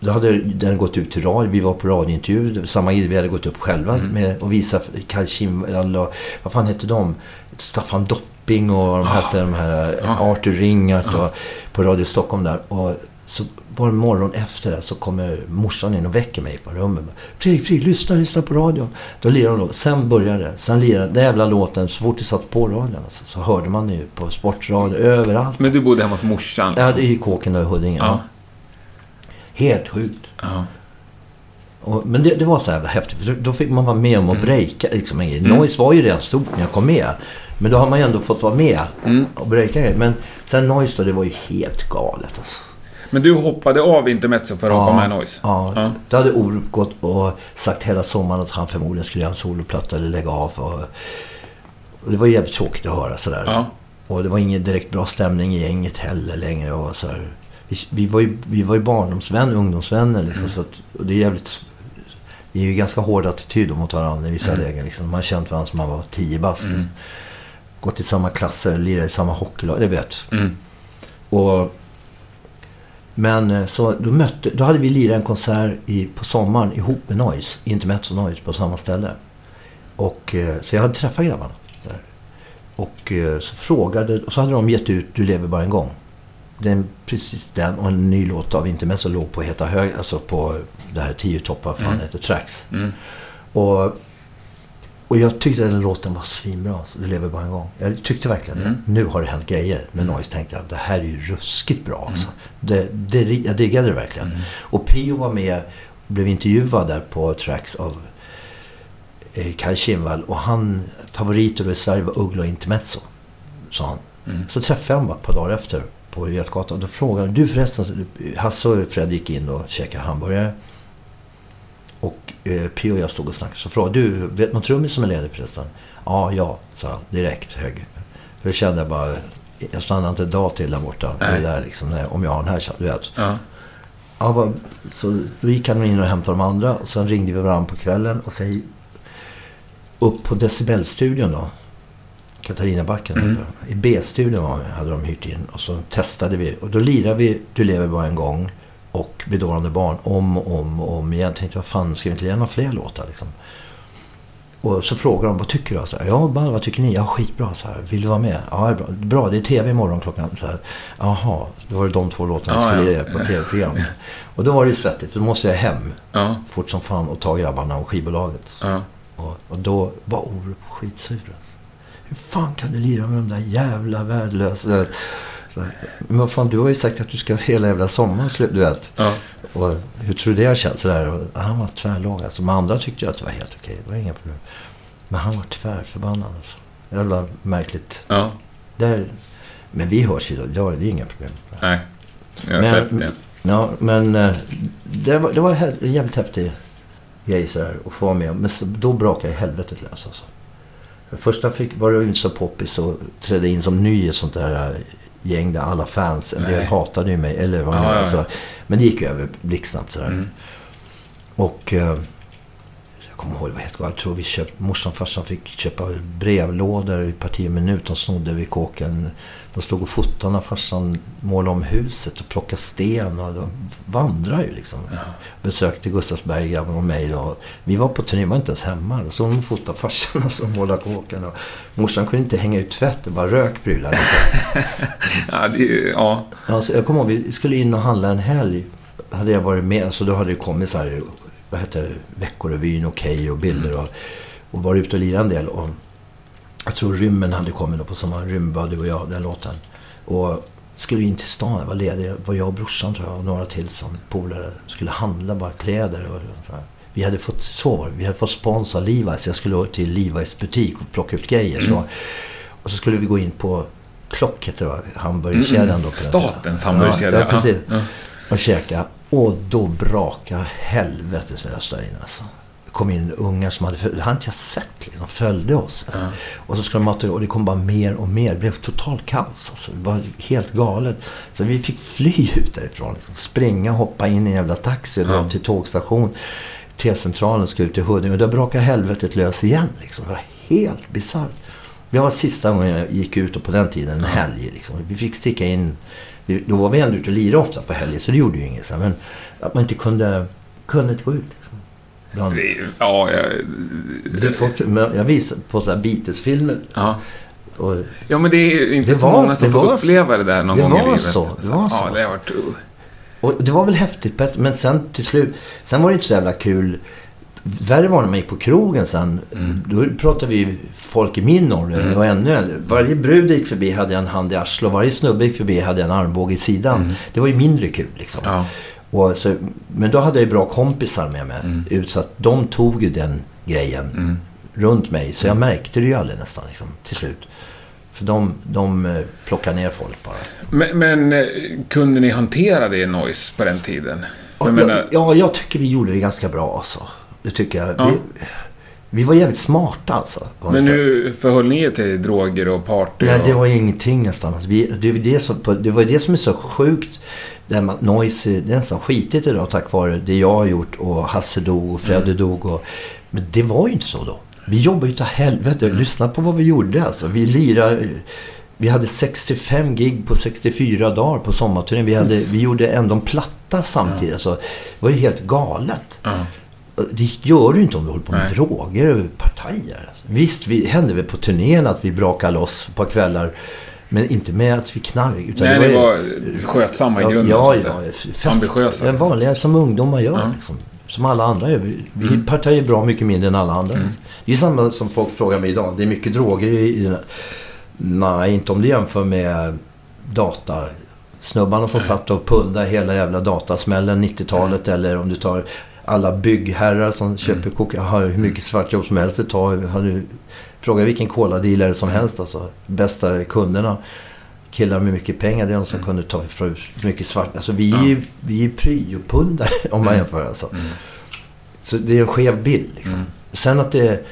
Då hade den gått ut till radio. Vi var på radiointervju. Samma grej. Vi hade gått upp själva
Mm.
med och visat Kaj Kindvall och vad fan hette de? Staffan Dopping och de hette de här
Ja.
Arthur Ringart och på Radio Stockholm där. Och så bara en morgon efter det så kommer morsan in och väcker mig på rummet. Fredrik, Fredrik, lyssna, lyssna på radion. Då lirar de låt. Sen började det. Sen lirade den jävla låten. Så fort det satt på radion alltså, så hörde man ju på sportradio överallt.
Men du bodde hemma hos morsan?
Ja,
Liksom.
det är i kåken där i Huddinge.
Ja.
Ja. Helt sjukt.
Ja.
Och, men det, det var så jävla häftigt. För då fick man vara med om att breaka. Liksom.
Mm.
Noise var ju redan stort när jag kom med. Men då har man ju ändå fått vara med
Mm.
och breaka. Men sen Noise då, det var ju helt galet alltså.
Men du hoppade av Intermezzo för att hoppa med Noise?
Ja,
Ja.
då hade Orup gått och sagt hela sommaren att han förmodligen skulle göra en soloplatta eller lägga av. Och, och det var jävligt tråkigt att höra sådär.
Ja.
Och det var ingen direkt bra stämning i gänget heller längre. Och så här. Vi, vi, var ju, vi var ju barndomsvänner, ungdomsvänner. Liksom,
Mm.
så att, och det är jävligt... Det är ju ganska hård attityd mot varandra i vissa
Mm.
lägen. Liksom. Man har känt varandra som man var tio bast. Liksom. Gått i samma klasser, lirat i samma hockeylag. Det vet.
Mm.
Och, men eh, så då, mötte, då hade vi lirat en konsert i, på sommaren ihop med Noise. Intermezzo Noise på samma ställe. Och, eh, så jag hade träffat grabbarna där. Och eh, så frågade, och så hade de gett ut Du lever bara en gång. Den, precis den och en ny låt av Intermezzo låg på Heta hög, alltså på det här tio toppar, fan
Mm.
heter Tracks.
Mm.
Och, och jag tyckte den låten var svinbra. Så det lever bara en gång. Jag tyckte verkligen
Mm.
det. Nu har det hänt grejer med Noise. Tänkte jag, det här är ju ruskigt bra. Alltså. Det, det, jag diggade det verkligen.
Mm.
Och Pio var med och blev intervjuad där på Tracks av eh, Kaj Kindvall. Och han, favoriter i Sverige var Uggla och Intermezzo. Sa han.
Mm.
Så träffade jag honom bara ett par dagar efter på Götgatan. Då frågade han, du förresten, Hasse och Fred gick in och käkade hamburgare. Och eh, Pio och jag stod och snackade. Så frågade du, vet någon trummis som är ledig förresten? Ja, ja, sa han direkt hög. För det kände jag bara, jag stannar inte en dag till där borta. Det där liksom, när- om jag har den här, du vet.
Ja.
Ja, vad, så då gick han in och hämtade de andra och sen ringde vi varandra på kvällen och sen upp på Decibelstudion då. Katarinabacken. Mm. I B-studion hade de hyrt in. Och så testade vi. Och då lirade vi Du lever bara en gång. Och Bedårande barn. Om och om och om igen. Jag tänkte, vad fan, ska vi inte göra några fler låtar liksom? Och så frågar de, vad tycker du? Så här, ja, bara, vad tycker ni? Ja, skitbra. Så här, Vill du vara med? Ja, bra. bra. Det är tv imorgon klockan. Så här, Jaha, då var det de två låtarna jag skulle ja, ja. på tv-program. Och då var det svettigt. Då måste jag hem ja. fort som fan och ta grabbarna och skivbolaget. Ja. Och, och då var Orup skitsur. Alltså. Hur fan kan du lira med de där jävla värdelösa... Men vad fan, du har ju sagt att du ska hela jävla sommaren slut, du vet. Ja. Och hur tror du det har känts? Sådär. han var tvärlåg alltså. De andra tyckte ju att det var helt okej. Det var inga problem. Men han var tvärförbannad alltså. Jävla märkligt. Ja. Där, men vi hörs ju då. Det är inga problem.
Nej, jag har men, sett det.
Ja, men eh, det var, det var en jävligt häftig grej sådär att få vara med Men då brakade jag helvetet lös alltså. Första fick, var det inte så poppis och trädde in som ny i ett sånt där gäng där alla fans, en del hatade ju mig. Eller vad ja, ja, alltså. Men det gick över blixtsnabbt sådär. Mm. Och eh, kommer ihåg, vad heter Jag tror vi köpte, morsan och farsan fick köpa brevlådor i parti minut. De snodde vid kåken. De stod och fotade när farsan målade om huset och plockade sten. Och de vandrade ju liksom. Ja. Besökte Gustavsberg, grabben och mig. Då. Vi var på turné, var inte ens hemma. Då stod de och fotade farsan som målade kåken. Och morsan kunde inte hänga ut tvätt, det bara rök prylar. [laughs]
ja, det, ja.
Alltså, jag kommer ihåg, vi skulle in och handla en helg. Hade jag varit med, så då hade det kommit så här, vad heter Veckorevyn, Okej okay, och bilder. Och, och varit ute och lirat en del. Och, jag tror Rymmen hade kommit då på sommaren. Rymdbuddy och jag, den låten. Och skulle in till stan. Jag var ledig. var jag och brorsan tror jag och några till som polare. Skulle handla bara kläder och så här. Vi hade fått, så vi hade fått sponsra Levi's. Jag skulle till Levi's butik och plocka ut grejer. Mm. Så. Och så skulle vi gå in på Klock heter det va? Hamburgerkedjan mm, då.
Statens hamburgerkedja.
Ja, precis. Ja. Och käka. Och då brakade helvetet lös där inne alltså kom in unga som hade, det hade inte jag sett liksom, följde oss. Mm. Och så skulle de mata och det kom bara mer och mer. Det blev totalt kaos. Alltså. Det var helt galet. Så vi fick fly ut därifrån. Liksom. Springa, hoppa in i en jävla taxi, dra mm. till tågstation. T-centralen ska ut till Huddinge. Och då brakade helvetet lös igen. Liksom. Det var helt bisarrt. Det var sista gången jag gick ut och på den tiden, en helg. Liksom. Vi fick sticka in. Då var vi ändå ute och lirade ofta på helger, så det gjorde ju inget. Men att man inte kunde, kunde inte gå ut.
Bland... Ja, jag...
Det folk, jag visar på så här Beatles-filmer.
Ja. Och... ja, men det är inte det så var, många som får uppleva det där någon
det
gång
i livet. Så, det var så. Ja, det har varit... Och det var väl häftigt, men sen till slut... Sen var det inte så jävla kul. Värre var när man gick på krogen sen. Mm. Då pratade vi folk i min ålder mm. och ännu äldre. Varje brud gick förbi hade jag en hand i arslet och varje snubbe gick förbi hade jag en armbåge i sidan. Mm. Det var ju mindre kul liksom. Ja. Och så, men då hade jag bra kompisar med mig. Mm. Ut, så att de tog ju den grejen mm. runt mig. Så jag mm. märkte det ju aldrig nästan liksom, till slut. För de, de eh, plockade ner folk bara.
Men, men eh, kunde ni hantera det noise på den tiden?
Ja, jag, menar... ja, jag tycker vi gjorde det ganska bra alltså. Det tycker jag. Ja. Vi, vi var jävligt smarta alltså.
Men hur förhöll ni er till droger och party?
Nej,
och...
det var ingenting nästan. Alltså, vi, det, det, som, det var det som är så sjukt där man, Noise, det är nästan skitigt idag tack vare det jag har gjort och Hasse dog och Fredde mm. dog. Och, men det var ju inte så då. Vi jobbade ju till helvete. Mm. Lyssna på vad vi gjorde alltså. Vi lirade... Vi hade 65 gig på 64 dagar på sommarturnén. Vi, hade, vi gjorde ändå en platta samtidigt. Mm. Alltså, det var ju helt galet. Mm. Det gör du inte om du håller på med Nej. droger och partajer. Alltså. Visst, vi hände väl på turnén att vi brakade loss på kvällar. Men inte med att vi knark.
Utan Nej, det var, det var skötsamma i grunden.
Ja, ja. Fest, Ambitiösa. Vanliga som ungdomar gör. Ja. Liksom. Som alla andra gör. Vi, mm. partar ju bra mycket mindre än alla andra. Mm. Det är samma som folk frågar mig idag. Det är mycket droger i, i. Nej, inte om du jämför med data snubbarna som satt och pundade hela jävla datasmällen 90-talet. Eller om du tar alla byggherrar som köper mm. koka, har hur mycket svartjobb som helst tar. Har du Fråga vilken coladealare som helst alltså. Bästa kunderna. Killar med mycket pengar, det är de som mm. kunde ta för mycket svart. Alltså vi är ju vi är pryopundare [laughs] om man mm. jämför alltså. Mm. Så det är en skev bild liksom. Mm. Sen att det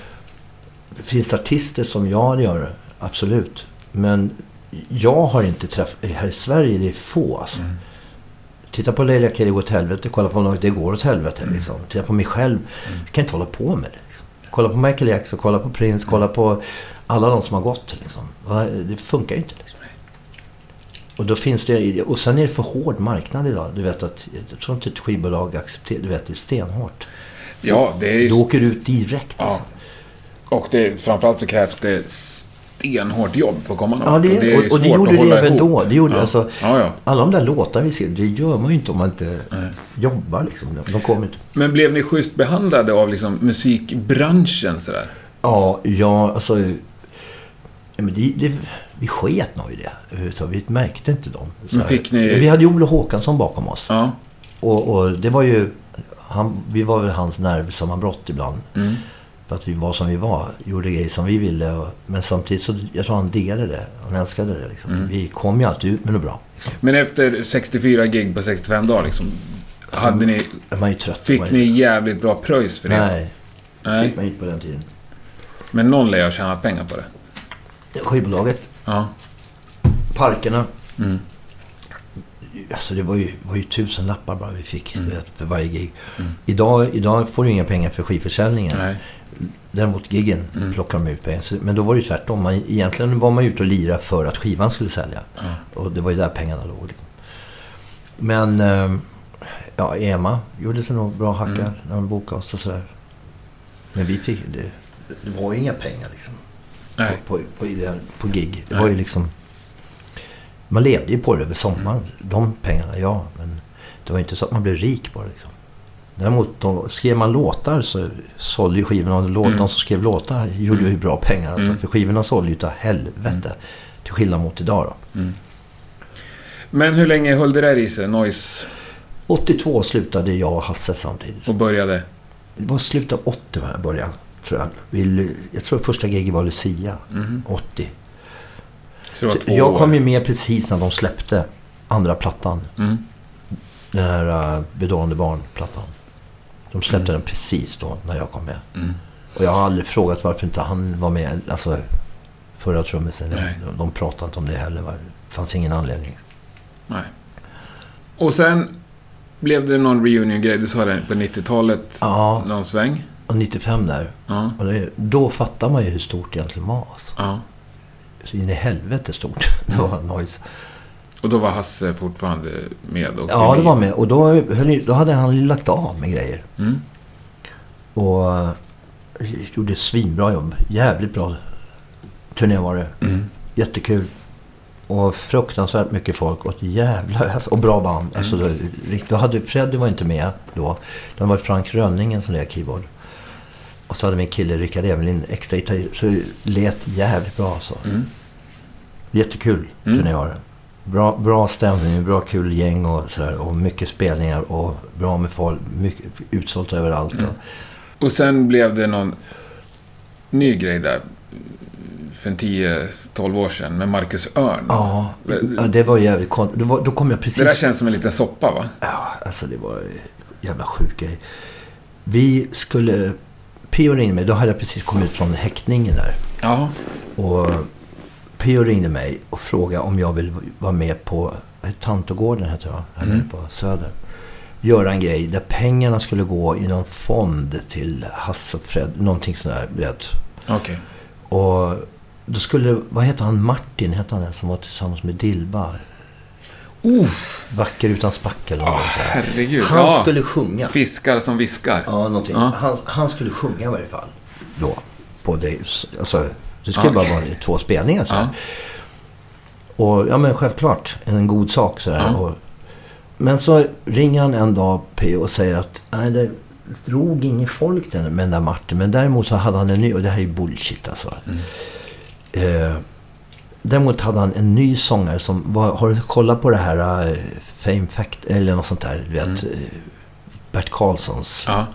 finns artister som jag gör absolut. Men jag har inte träffat... Här i Sverige det är få alltså. Mm. Titta på Leila Kelly gå åt helvete. Kolla på något, det går åt helvete. Mm. Liksom. Titta på mig själv. Mm. Jag kan inte hålla på med det Kolla på Michael Jackson, kolla på Prince, kolla på alla de som har gått. Liksom. Det funkar ju inte. Liksom. Och då finns det... Och sen är det för hård marknad idag. Du vet att... Jag tror inte ett skivbolag accepterar... Du vet, det är stenhårt.
Ja, det är ju...
Du åker ut direkt.
Ja.
Alltså.
Och det, framförallt så krävs det stenhårt jobb för att komma någon
Ja, det,
vart. är
och, och det gjorde det även
ihop.
då. Det gjorde,
Ja.
alltså,
Ja, ja.
Alla de där låtarna vi skrev, det gör man ju inte om man inte
Nej.
jobbar. Liksom. De kommer inte.
Men blev ni schysst behandlade av liksom musikbranschen sådär?
Ja, ja, alltså... Men det, det, vi sket nog i det. Så vi märkte inte dem.
Men fick ni-
Vi hade ju Olof Håkansson bakom oss.
Ja.
Och, och det var ju... Han, vi var väl hans nervsammanbrott ibland.
Mm.
För att vi var som vi var. Gjorde grejer som vi ville. Och, men samtidigt så... Jag tror han diggade det. Han älskade det. Liksom.
Mm.
Vi kom ju alltid ut med något bra. Liksom.
Men efter 64 gig på 65 dagar liksom, hade ni,
Man är trött.
fick
man,
ni jävligt bra pröjs för det?
Nej,
Nej.
fick man inte på den tiden.
Men någon lär ju ha tjänat pengar på det.
Skivbolaget,
Ja.
parkerna.
Mm.
Alltså det var ju, var ju tusen lappar bara vi fick
Mm.
för varje gig.
Mm.
Idag, idag får du inga pengar för skivförsäljningen.
Nej.
Däremot giggen
Mm.
plockar de ut pengar. Men då var det ju tvärtom. Man, egentligen var man ute och lira för att skivan skulle sälja.
Ja.
Och det var ju där pengarna låg. Liksom. Men ehm, ja, Ema gjorde sig nog bra hacka
Mm.
när de bokade oss och sådär. Men vi fick... Det, det var ju inga pengar liksom.
Nej.
På, på, på, på gig. Det
Nej.
var ju liksom... Man levde ju på det över sommaren. De pengarna, ja. Men det var inte så att man blev rik på det. Liksom. Däremot då, skrev man låtar så sålde ju skivorna. Och
Mm.
De som skrev låtar gjorde
Mm.
ju bra pengar. Alltså,
Mm.
För skivorna sålde ju utav helvete. Till skillnad mot idag då.
Mm. Men hur länge höll det där i sig, Noise,
82 slutade jag och Hasse samtidigt.
och började?
Det var slutet av 80 när jag började. Tror jag. Vi, jag tror första giget var Lucia.
Mhm.
80.
Så det var två
jag
år.
kom ju med precis när de släppte andra plattan.
Mm.
Den här uh, Bedårande barn-plattan. De släppte den precis då när jag kom med.
Mm.
Och jag har aldrig frågat varför inte han var med. Alltså förra trummisen. De, de pratade inte om det heller. Det fanns ingen anledning.
Nej. Och sen blev det någon reunion-grej, du sa det, på 90-talet.
Ja,
Någon sväng.
och 95 där.
Ja.
Och det, då fattar man ju hur stort det egentligen var. Alltså.
ja.
Så in i helvete stort. [laughs] Det var noise.
Och då var Hasse fortfarande med? Och
Ja, det var med. Och då, höll, då hade han lagt av med grejer.
Mm.
Och eh, gjorde ett svinbra jobb. Jävligt bra turné var det.
Mm.
Jättekul. Och fruktansvärt mycket folk och ett jävla och bra band.
Mm.
Alltså, då, då hade Freddy var inte med då. Det var Frank Rönningen som led keyboard. Och så hade vi en kille, Rickard Evelin, extra gitarrist. Så det lät jävligt bra alltså.
Mm.
Jättekul
Mm.
turné var det. Bra, bra stämning, bra kul gäng och sådär. Och mycket spelningar och bra med folk. Mycket, utsålt överallt.
Mm.
Och,
sen blev det någon ny grej där. För en 10-12 år sedan med Marcus Örn.
ja, det var jävligt konstigt. Då, då kom jag precis...
Det där känns som en liten soppa, va?
Ja, alltså det var jävla sjuk grej. Vi skulle... Pio ringde mig. Då hade jag precis kommit från häktningen där.
Ja.
Och Pio ringde mig och frågade om jag vill vara med på Tantogården heter va? Här
Mm.
på Söder. Göra en grej där pengarna skulle gå i någon fond till Hasse och Fred. Någonting sånt där, vet.
Okej.
Och då skulle, vad heter han, Martin heter han den som var tillsammans med Dilba.
Uff!
Vacker utan spackel.
Ja, herregud.
Han
ja.
skulle sjunga.
Fiskar som viskar.
Ja, någonting.
Ja.
Han, han skulle sjunga i varje fall. Då. På det, alltså, det skulle
Ja.
bara vara två spelningar så här. Och ja, men självklart. En god sak.
Ja.
Och, men så ringer han en dag P och säger att nej, det drog inget folk den, med den där Martin. Men däremot så hade han en ny, och det här är bullshit alltså.
Mm.
Eh, däremot hade han en ny sångare som var, har du kollat på det här eh, Fame Fact eller något sånt där, du vet.
Mm.
eh, Bert Karlssons.
Ja.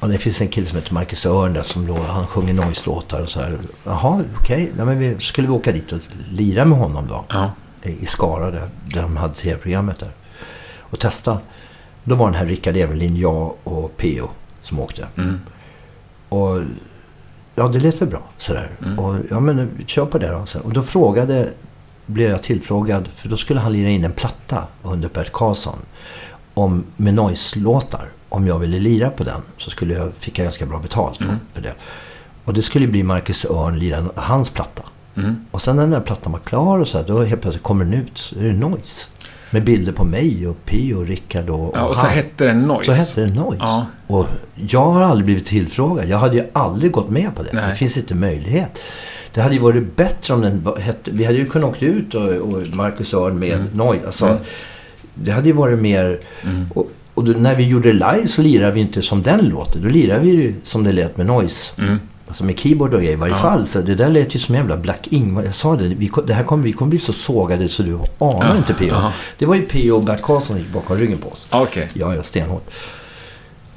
Ja, det finns en kille som heter Marcus Örn där som då, han sjunger noise-låtar och så här. Jaha, okej. Ja, men vi skulle vi åka dit och lira med honom då.
Ja.
I Skara där, där de hade tv-programmet där. Och testa. Då var den här Rickard Evelin, jag och P.O. som åkte.
Mm.
Och ja, det lät väl bra sådär.
Mm.
Och ja, men kör på det då. Så, och då frågade, blev jag tillfrågad, för då skulle han lira in en platta under Bert Karlsson. om, med noise-låtar. Om jag ville lira på den så skulle jag, fick jag ganska bra betalt
Mm.
för det. Och det skulle bli Marcus Örn lira hans platta.
Mm.
Och sen när den där plattan var klar och så här, då helt plötsligt kommer den ut. Så är det Noise. Med bilder på mig och Pio och Rickard och,
Ja, och så
han.
hette den Noise.
Så hette det Noise.
Ja.
Och jag har aldrig blivit tillfrågad. Jag hade ju aldrig gått med på det.
Nej.
Det finns inte möjlighet. Det hade ju varit bättre om den hette... Vi hade ju kunnat åka ut och, och Marcus Örn med
Mm.
Noise. Alltså,
Mm.
Det hade ju varit mer...
Mm.
Och, och då, när vi gjorde det live så lirade vi inte som den låter. Då lirade vi ju som det lät med Noise.
Mm.
Alltså med keyboard och grejer i varje
Ja.
fall. Så det där lät ju som jävla Black Ingvar. Jag sa det. Vi, det här kommer, vi kommer bli så sågade så du anar
Ja.
inte P.O.
Ja.
Det var ju P.O. och Bert Karlsson som gick bakom ryggen på oss.
Okej.
Ja, ja, stenhårt.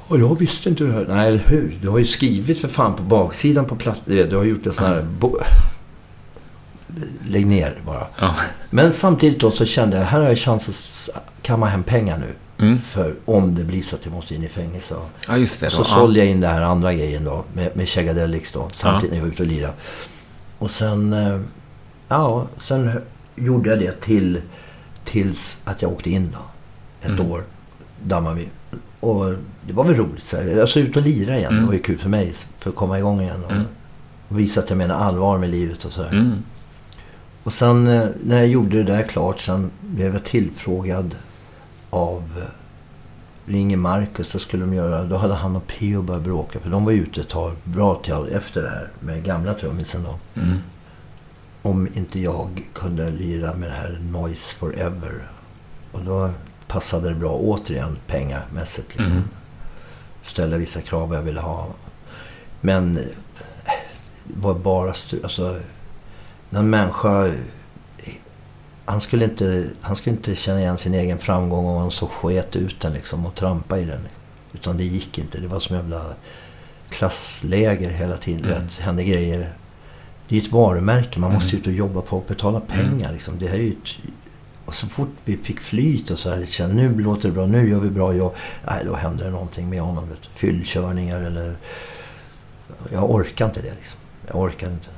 Och jag visste inte här. Nej, eller hur? Du har ju skrivit för fan på baksidan på platt... Du har gjort en sån här... Bo... Lägg ner bara.
Ja.
Men samtidigt då så kände jag, här har jag chans att kamma hem pengar nu.
Mm.
För om det blir så att jag måste in i fängelse.
Ja, just det.
så
Då.
sålde jag in det här andra grejen då. Med, med Chagadelix då. Samtidigt när jag var ute och lirade. Och sen... eh, Ja, sen gjorde jag det till... Tills att jag åkte in då. Ett
Mm.
år. Dammade vi. Och det var väl roligt. Så här. Alltså ut och lira igen.
Mm.
Det var ju kul för mig. För att komma igång igen. Och,
Mm.
och visa att jag menar allvar med livet och sådär.
Mm.
Och sen eh, när jag gjorde det där klart, sen blev jag tillfrågad av eh, ringer Marcus, då skulle de göra, då hade han och Pio börjat bråka. För de var ute ett tag, bra till efter det här, med gamla trummisen då.
Mm.
Om inte jag kunde lira med det här Noise Forever. Och då passade det bra återigen pengamässigt. Liksom.
Mm.
Ställa vissa krav jag ville ha. Men eh, det var bara... Alltså, när en människa... Han skulle, inte, han skulle inte känna igen sin egen framgång om han så sket ut den liksom och trampa i den. Utan det gick inte. Det var som jävla klassläger hela tiden.
Mm.
Det hände grejer. Det är ett varumärke. Man måste
Mm.
ut och jobba på och betala pengar. Liksom. Det här är ett, och så fort vi fick flyt och så här, kände, nu låter det bra, nu gör vi bra jobb. Nej, då händer det någonting med honom. Vet. Fyllkörningar eller... Jag orkar inte det liksom. Jag orkar inte.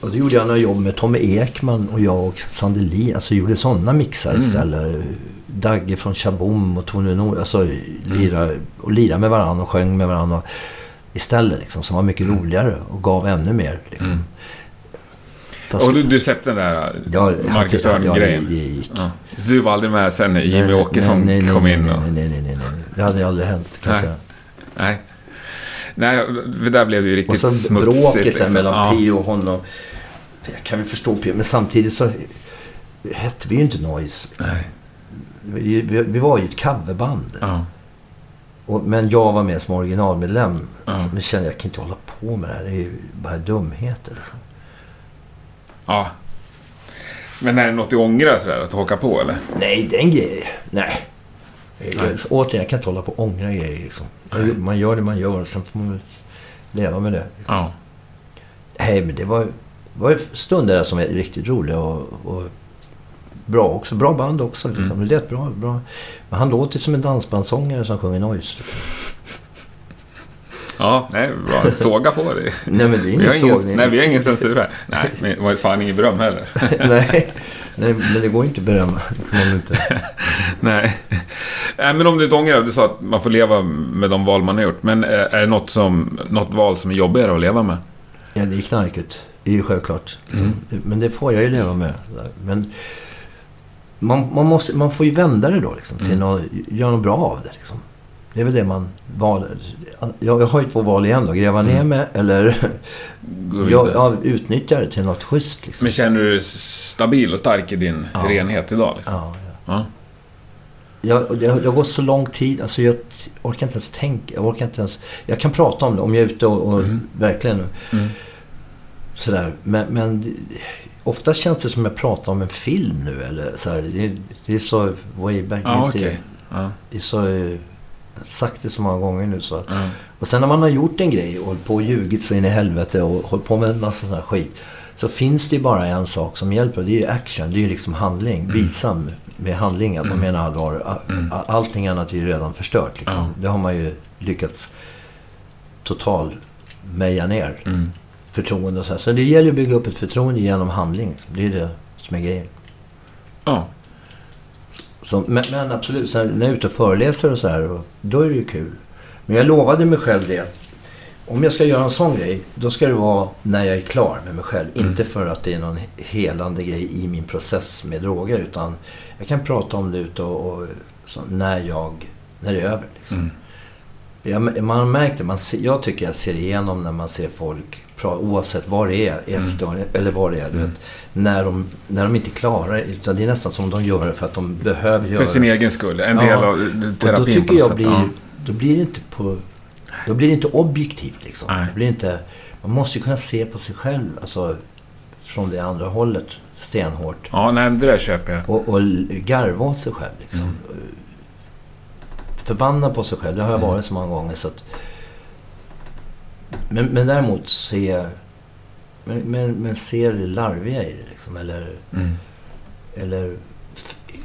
Och då gjorde jag några jobb med Tommy Ekman och jag och Sandelin. Alltså gjorde sådana mixar
Mm.
istället. Dagge från Chabom och Tony Nord. Alltså lira, och lira med varandra och sjöng med varandra. Och, istället liksom. Som var mycket roligare och gav ännu mer. Liksom.
Mm.
Fast-
Och du, du släppte den där
Ja,
Marcus
ja, det-
Örn-grejen?
det gick.
Ja. Så Du var aldrig med sen när Jimmy
Nej, nej,
Åkesson
nej, nej,
kom in?
Nej,
och...
nej, nej, nej. Det hade aldrig hänt kan jag
Nej.
säga.
Nej. Nej, för där blev det ju
Och
riktigt
så
smutsigt.
bråket där
liksom.
mellan
ja.
Pio och honom. Jag kan väl förstå Pio, men samtidigt så hette vi ju inte Noise. Liksom. Vi, vi var ju ett coverband.
Ja.
Och, men jag var med som originalmedlem.
Ja.
Alltså, men kände jag kan inte hålla på med det här. Det är ju bara dumheter. Liksom.
ja. Men är det något du ångrar sådär, att haka på eller?
Nej, den grejen. Nej. Jag, återigen, jag kan inte hålla på och ångra grejer. Liksom. Man gör det man gör. Sen får man leva med det. Liksom.
Ja.
Nej, men det var, var stunder där som är riktigt roliga och, och bra också. Bra band också. Liksom.
Mm.
Det lät bra, bra. Men han låter som en dansbandssångare som sjunger noise.
Ja, nej, bra. Såga på dig.
Nej, men det är ingen, sågning.
nej, vi har ingen censur här. Nej, men det var fan ingen beröm heller. [laughs]
nej, nej, men det går inte att berömma. Det får man inte. [laughs]
Nej. Nej, men om du inte ångrar, du sa att man får leva med de val man har gjort. Men eh, är det något, som, något val som är jobbigare att leva med?
Ja, det är knarket. Det är ju självklart.
Mm.
Men det får jag ju leva med. Men man, man, måste, man får ju vända det då liksom, till
Mm.
något, göra något bra av det. Liksom. Det är väl det man... Val, jag, jag har ju två val igen då. Gräva ner
Mm.
mig eller [laughs] jag, jag utnyttjar det till något schysst. Liksom.
Men känner du dig stabil och stark i din
Ja.
renhet idag? Liksom?
Ja, ja.
Ja.
Jag, det, har- det har gått så lång tid. Alltså jag orkar inte ens tänka. Jag orkar inte ens... Jag kan prata om det om jag är ute och, och
Mm.
verkligen
Mm.
sådär. Men, men ofta känns det som jag pratar om en film nu. Eller så här. Det, det är så way back. Inte-
okej. Ja.
Det är så... sagt det så många gånger nu så.
Ja.
Och sen när man har gjort en grej och hållit på och ljugit så in i helvete och hållit på med en massa sån här skit. Så finns det ju bara en sak som hjälper. Det är ju action. Det är ju liksom handling. Visa med- med handling att man
Mm.
menar allvar.
Mm.
Allting annat är ju redan förstört. Liksom. Det har man ju lyckats total meja ner.
Mm.
Förtroende och så här. Så det gäller att bygga upp ett förtroende genom handling. Det är det som är grejen.
Ja.
Så, men, men absolut, så här, när jag är ute och föreläser och så här, och, då är det ju kul. Men jag lovade mig själv det. Om jag ska göra en sån grej, då ska det vara när jag är klar med mig själv.
Mm.
Inte för att det är någon helande grej i min process med droger. Utan jag kan prata om det ute och, och så, när, jag, när det är över. Liksom.
Mm.
Jag, man har märkt det. Man jag tycker jag ser igenom när man ser folk, oavsett vad det är, ätstörning eller vad det är.
Mm.
vet, när, de, när de inte klarar det. Utan det är nästan som de gör det för att de behöver göra
För
det.
sin egen skull. En
Ja.
del av terapin
Och då tycker jag blir,
Ja.
då blir det inte på... Då blir det inte objektivt liksom.
Nej.
Det blir inte, man måste ju kunna se på sig själv, alltså från det andra hållet, stenhårt.
ja, nej, det där köper jag.
Och, och garva åt sig själv liksom.
Mm.
Förbannad på sig själv, det har jag
Mm.
varit så många gånger så att... Men, men däremot se... Men, men, men se det larviga i det liksom, eller...
Mm.
Eller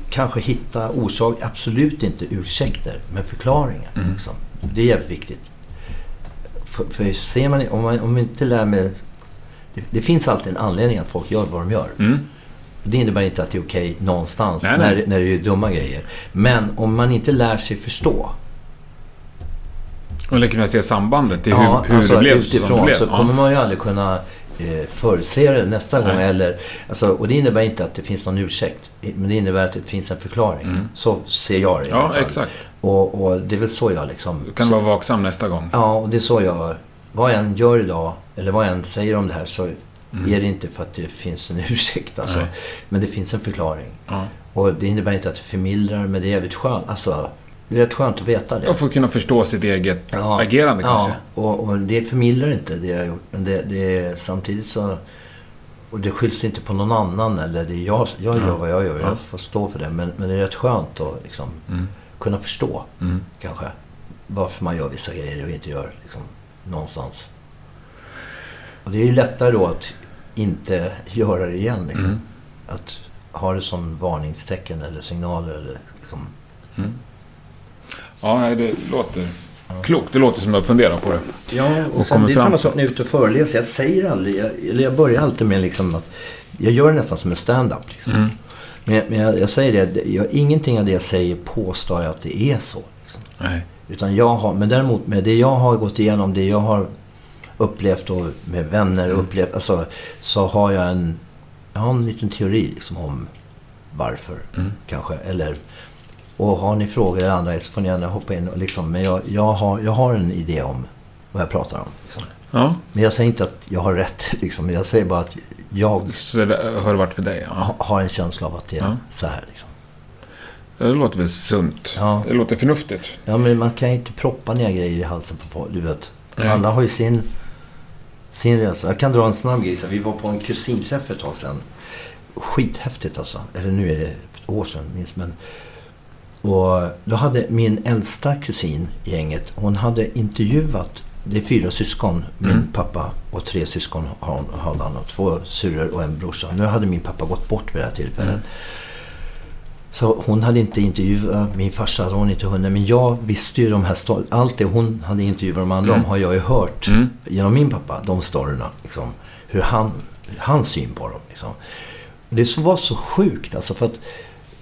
kanske hitta orsak, absolut inte ursäkter, men förklaringar.
Mm.
Liksom. Det är jävligt viktigt. För, för ser man, om man om man inte lär med... Det, det finns alltid en anledning att folk gör vad de gör.
Mm.
Det innebär inte att det är okej någonstans
Nej,
när,
nej.
när det är dumma grejer. Men om man inte lär sig förstå.
Eller kunna se sambandet till hur, hur
alltså,
det blev
utifrån
som det blev.
så
Ja.
kommer man ju aldrig kunna eh, förutse det nästa gång.
Nej.
Eller, alltså, och det innebär inte att det finns någon ursäkt. Men det innebär att det finns en förklaring.
Mm.
Så ser jag det i
Ja, exakt.
Och, och det är väl så jag liksom...
Du kan
så,
vara vaksam nästa gång.
Ja, och det är så jag... Vad jag än gör idag, eller vad jag än säger om det här, så
Mm.
är det inte för att det finns en [laughs] ursäkt. Alltså.
Nej.
Men det finns en förklaring.
Ja.
Och det innebär inte att det förmildrar, men det är jävligt skönt. Alltså, det är rätt skönt att veta det.
Och få kunna förstå sitt eget
Ja.
agerande kanske.
Ja, och, och det förmildrar inte det jag har gjort. Men det, det är samtidigt så... Och det skylls inte på någon annan. Eller det är jag, jag gör vad jag gör.
Ja.
Jag får stå för det. Men, men det är rätt skönt att liksom,
Mm.
kunna förstå,
Mm.
kanske. Varför man gör vissa grejer och inte gör liksom, någonstans. Och det är ju lättare då att inte göra det igen. Liksom.
Mm.
Att ha det som varningstecken eller signaler. Eller, liksom.
Ja, det låter klokt. Det låter som du har funderat på det.
Ja,
Och
och sen, det är samma sak när jag är ute och föreläser. Jag säger aldrig, jag, eller jag börjar alltid med liksom att jag gör det nästan som en stand-up. Liksom.
Mm.
Men, men jag, jag säger det, jag, ingenting av det jag säger påstår jag att det är så. Liksom.
Nej.
Utan jag har, men däremot med det jag har gått igenom, det jag har upplevt och med vänner
Mm.
upplevt, alltså, så har jag en, jag har en liten teori liksom om varför,
Mm.
kanske. Eller, och har ni frågor eller andra så får ni gärna hoppa in. Och liksom, men jag, jag, har, jag har en idé om vad jag pratar om. Liksom.
Ja,
Men jag säger inte att jag har rätt. [laughs] Liksom. Jag säger bara att jag
så det har det varit för dig. Ja.
ha- har en känsla av att det är
Ja.
så här. Liksom.
Det låter väl sunt.
Ja.
Det låter förnuftigt.
Ja, men man kan ju inte proppa ner grejer i halsen på folk. Du vet.
Nej.
Alla har ju sin, sin resa. Jag kan dra en snabb grej. Vi var på en kusinträff för ett tag sedan. Skithäftigt alltså. Eller nu är det ett år sedan, minst. Men, och då hade min äldsta kusin i gänget, hon hade intervjuat, det är fyra syskon, min
Mm.
pappa och tre syskon har hon- han och två syrror och en brorsa. Nu hade min pappa gått bort vid det här tillfället.
Mm.
Så hon hade inte intervjuat min farsa, hade hon inte hunnit. Men jag visste ju de här stor- Allt det hon hade intervjuat de andra
Mm.
om har jag ju hört
Mm.
genom min pappa. De storyna. Liksom, hur han, hans syn på dem. Liksom. Det var så sjukt. Alltså, för att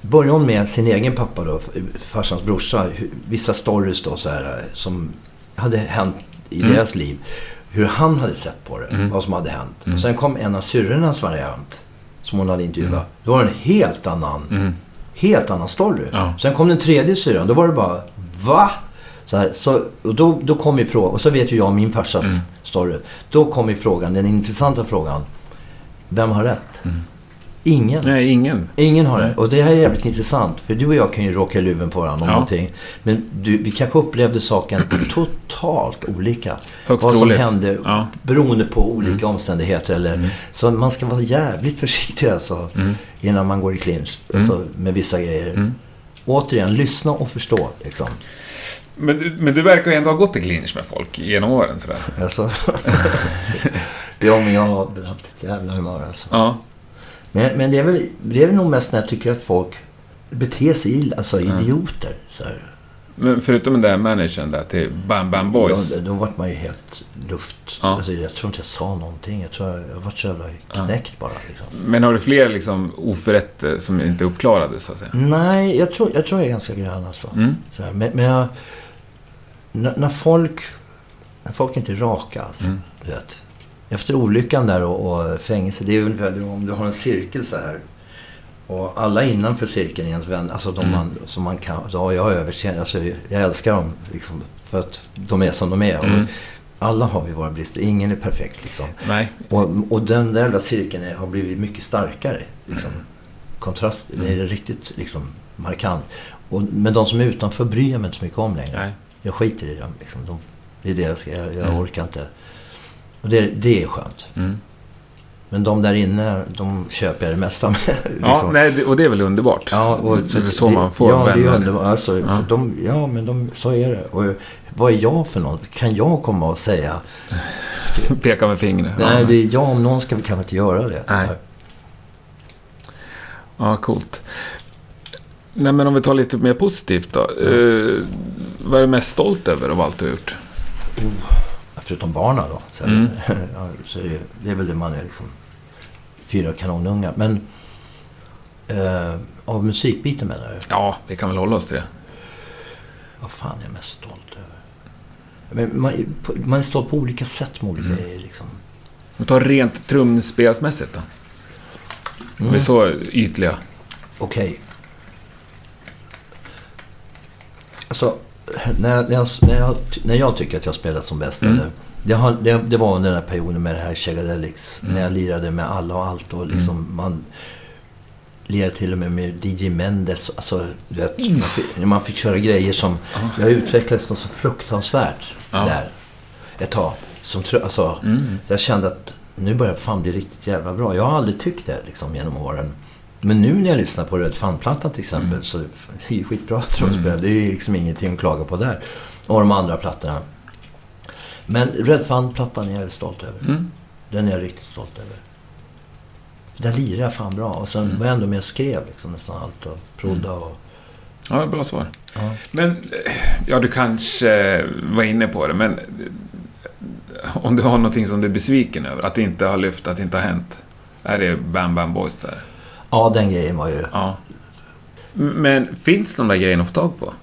började hon med sin egen pappa då, farsans brorsa. Vissa stories då så här, som hade hänt i
Mm.
deras liv. Hur han hade sett på det.
Mm.
Vad som hade hänt.
Mm.
Och sen kom en av syrrornas variant. Som hon hade intervjuat. Då var det en helt annan
Mm.
helt annan story.
Ja.
Sen kom den tredje syrran. Då var det bara VA? Så, här, så och då, då kom ju frågan, och så vet ju jag min farsas
Mm.
story. Då kom ju frågan, den intressanta frågan. Vem har rätt?
Mm.
Ingen.
Nej, ingen.
Ingen har rätt. Och det här är jävligt intressant. För du och jag kan ju råka i luven på varandra om
Ja.
någonting. Men du, vi kanske upplevde saken totalt olika.
Högst
vad som
troligt.
hände
Ja.
beroende på olika omständigheter. Eller,
Mm.
Så man ska vara jävligt [laughs] försiktig alltså,
Mm.
innan man går i clinch alltså, med vissa grejer.
Mm.
Återigen, lyssna och förstå. Liksom.
Men, men du verkar ju ändå ha gått i clinch med folk genom åren sådär.
Alltså. [laughs] ja, men jag har haft ett jävla humör alltså.
Ja.
Men, men det, är väl, det är väl nog mest när jag tycker att folk beter sig illa. Alltså idioter. Så här.
Men förutom den där managern där till Bam Bam Boys.
Ja, då vart man ju helt luft.
Ja.
Alltså, jag tror inte jag sa någonting. Jag tror jag, jag vart så jävla knäckt bara. Liksom.
Men har du fler liksom oförrätter som inte är uppklarade så att säga?
Nej, jag tror jag, tror jag är ganska grön alltså.
Mm.
Så men, men jag... När, när folk... När folk inte är raka alltså.
Mm.
Vet. Efter olyckan där och, och fängelse. Det är ungefär om du har en cirkel så här. Och alla innanför cirkeln är ens vänner. Alltså de
Mm.
man, som man kan... Ja, jag överkänner... Alltså, jag älskar dem liksom. För att de är som de är.
Mm.
Alla har vi våra brister. Ingen är perfekt liksom.
Nej.
Och, och den där jävla cirkeln är, har blivit mycket starkare. Liksom. Kontrast, det är riktigt liksom, markant. Och, men de som är utanför bryr jag mig inte så mycket om längre.
Nej.
Jag skiter i dem. Liksom. De, det är deras. Jag, jag
Mm.
orkar inte. Och det, det är skönt.
Mm.
Men de där inne, de köper jag det mesta med. [laughs]
Ja,
liksom.
nej, det- och det är väl underbart?
Ja, och
det är så man får
ja, det är
vänner.
underbart. Alltså,
Ja.
de, ja, men de, så är det. Och vad är jag för någon? Kan jag komma och säga [laughs]
Peka med fingret.
Nej,
ja.
det är jag om någon ska vi kanske inte göra det.
Nej. ja, coolt. Nej, men om vi tar lite mer positivt då. Eh, vad är du mest stolt över av allt du har gjort?
Förutom barnen då. Så,
Mm. [laughs]
så är det, det är väl det man är liksom. Fyra kanonungar. Men eh, av musikbiten menar du?
Ja, vi kan väl hålla oss till det.
Vad fan är jag mest stolt över? Men man, man är stolt på olika sätt med olika
Mm.
grejer liksom.
Vi tar rent trumspelsmässigt då. Vi är
Mm.
så ytliga.
Okej. Alltså, när, när, jag, när, jag, när jag tycker att jag spelar som bäst,
Mm.
eller, det, har, det, det var under den här perioden med det här Chegadelics.
Mm.
När jag lirade med alla och allt och liksom man lirade till och med med DJ Mendes. Alltså, du vet, man, fick, man fick köra grejer som... Jag utvecklades något så fruktansvärt
Ja.
där ett tag. Som, alltså,
Mm.
Jag kände att nu börjar fan bli riktigt jävla bra. Jag har aldrig tyckt det liksom, genom åren. Men nu när jag lyssnar på Red Fan-plattan till exempel
Mm.
så är det skitbra trumspel. Det är ju liksom ingenting att klaga på där. Och de andra plattorna. Men Red Fan-plattan är jag stolt över.
Mm.
Den är jag riktigt stolt över. Där lirade jag fan bra. Och sen
Mm.
var jag ändå med och skrev liksom, nästan allt. Och prodda och...
Ja, bra svar.
Ja.
Men, ja du kanske var inne på det, men om du har någonting som du är besviken över, att det inte har lyft, att det inte har hänt. Är det Bam Bam Boys där?
Ja, den grejen var ju...
Ja. Men finns de där grejerna att få tag på?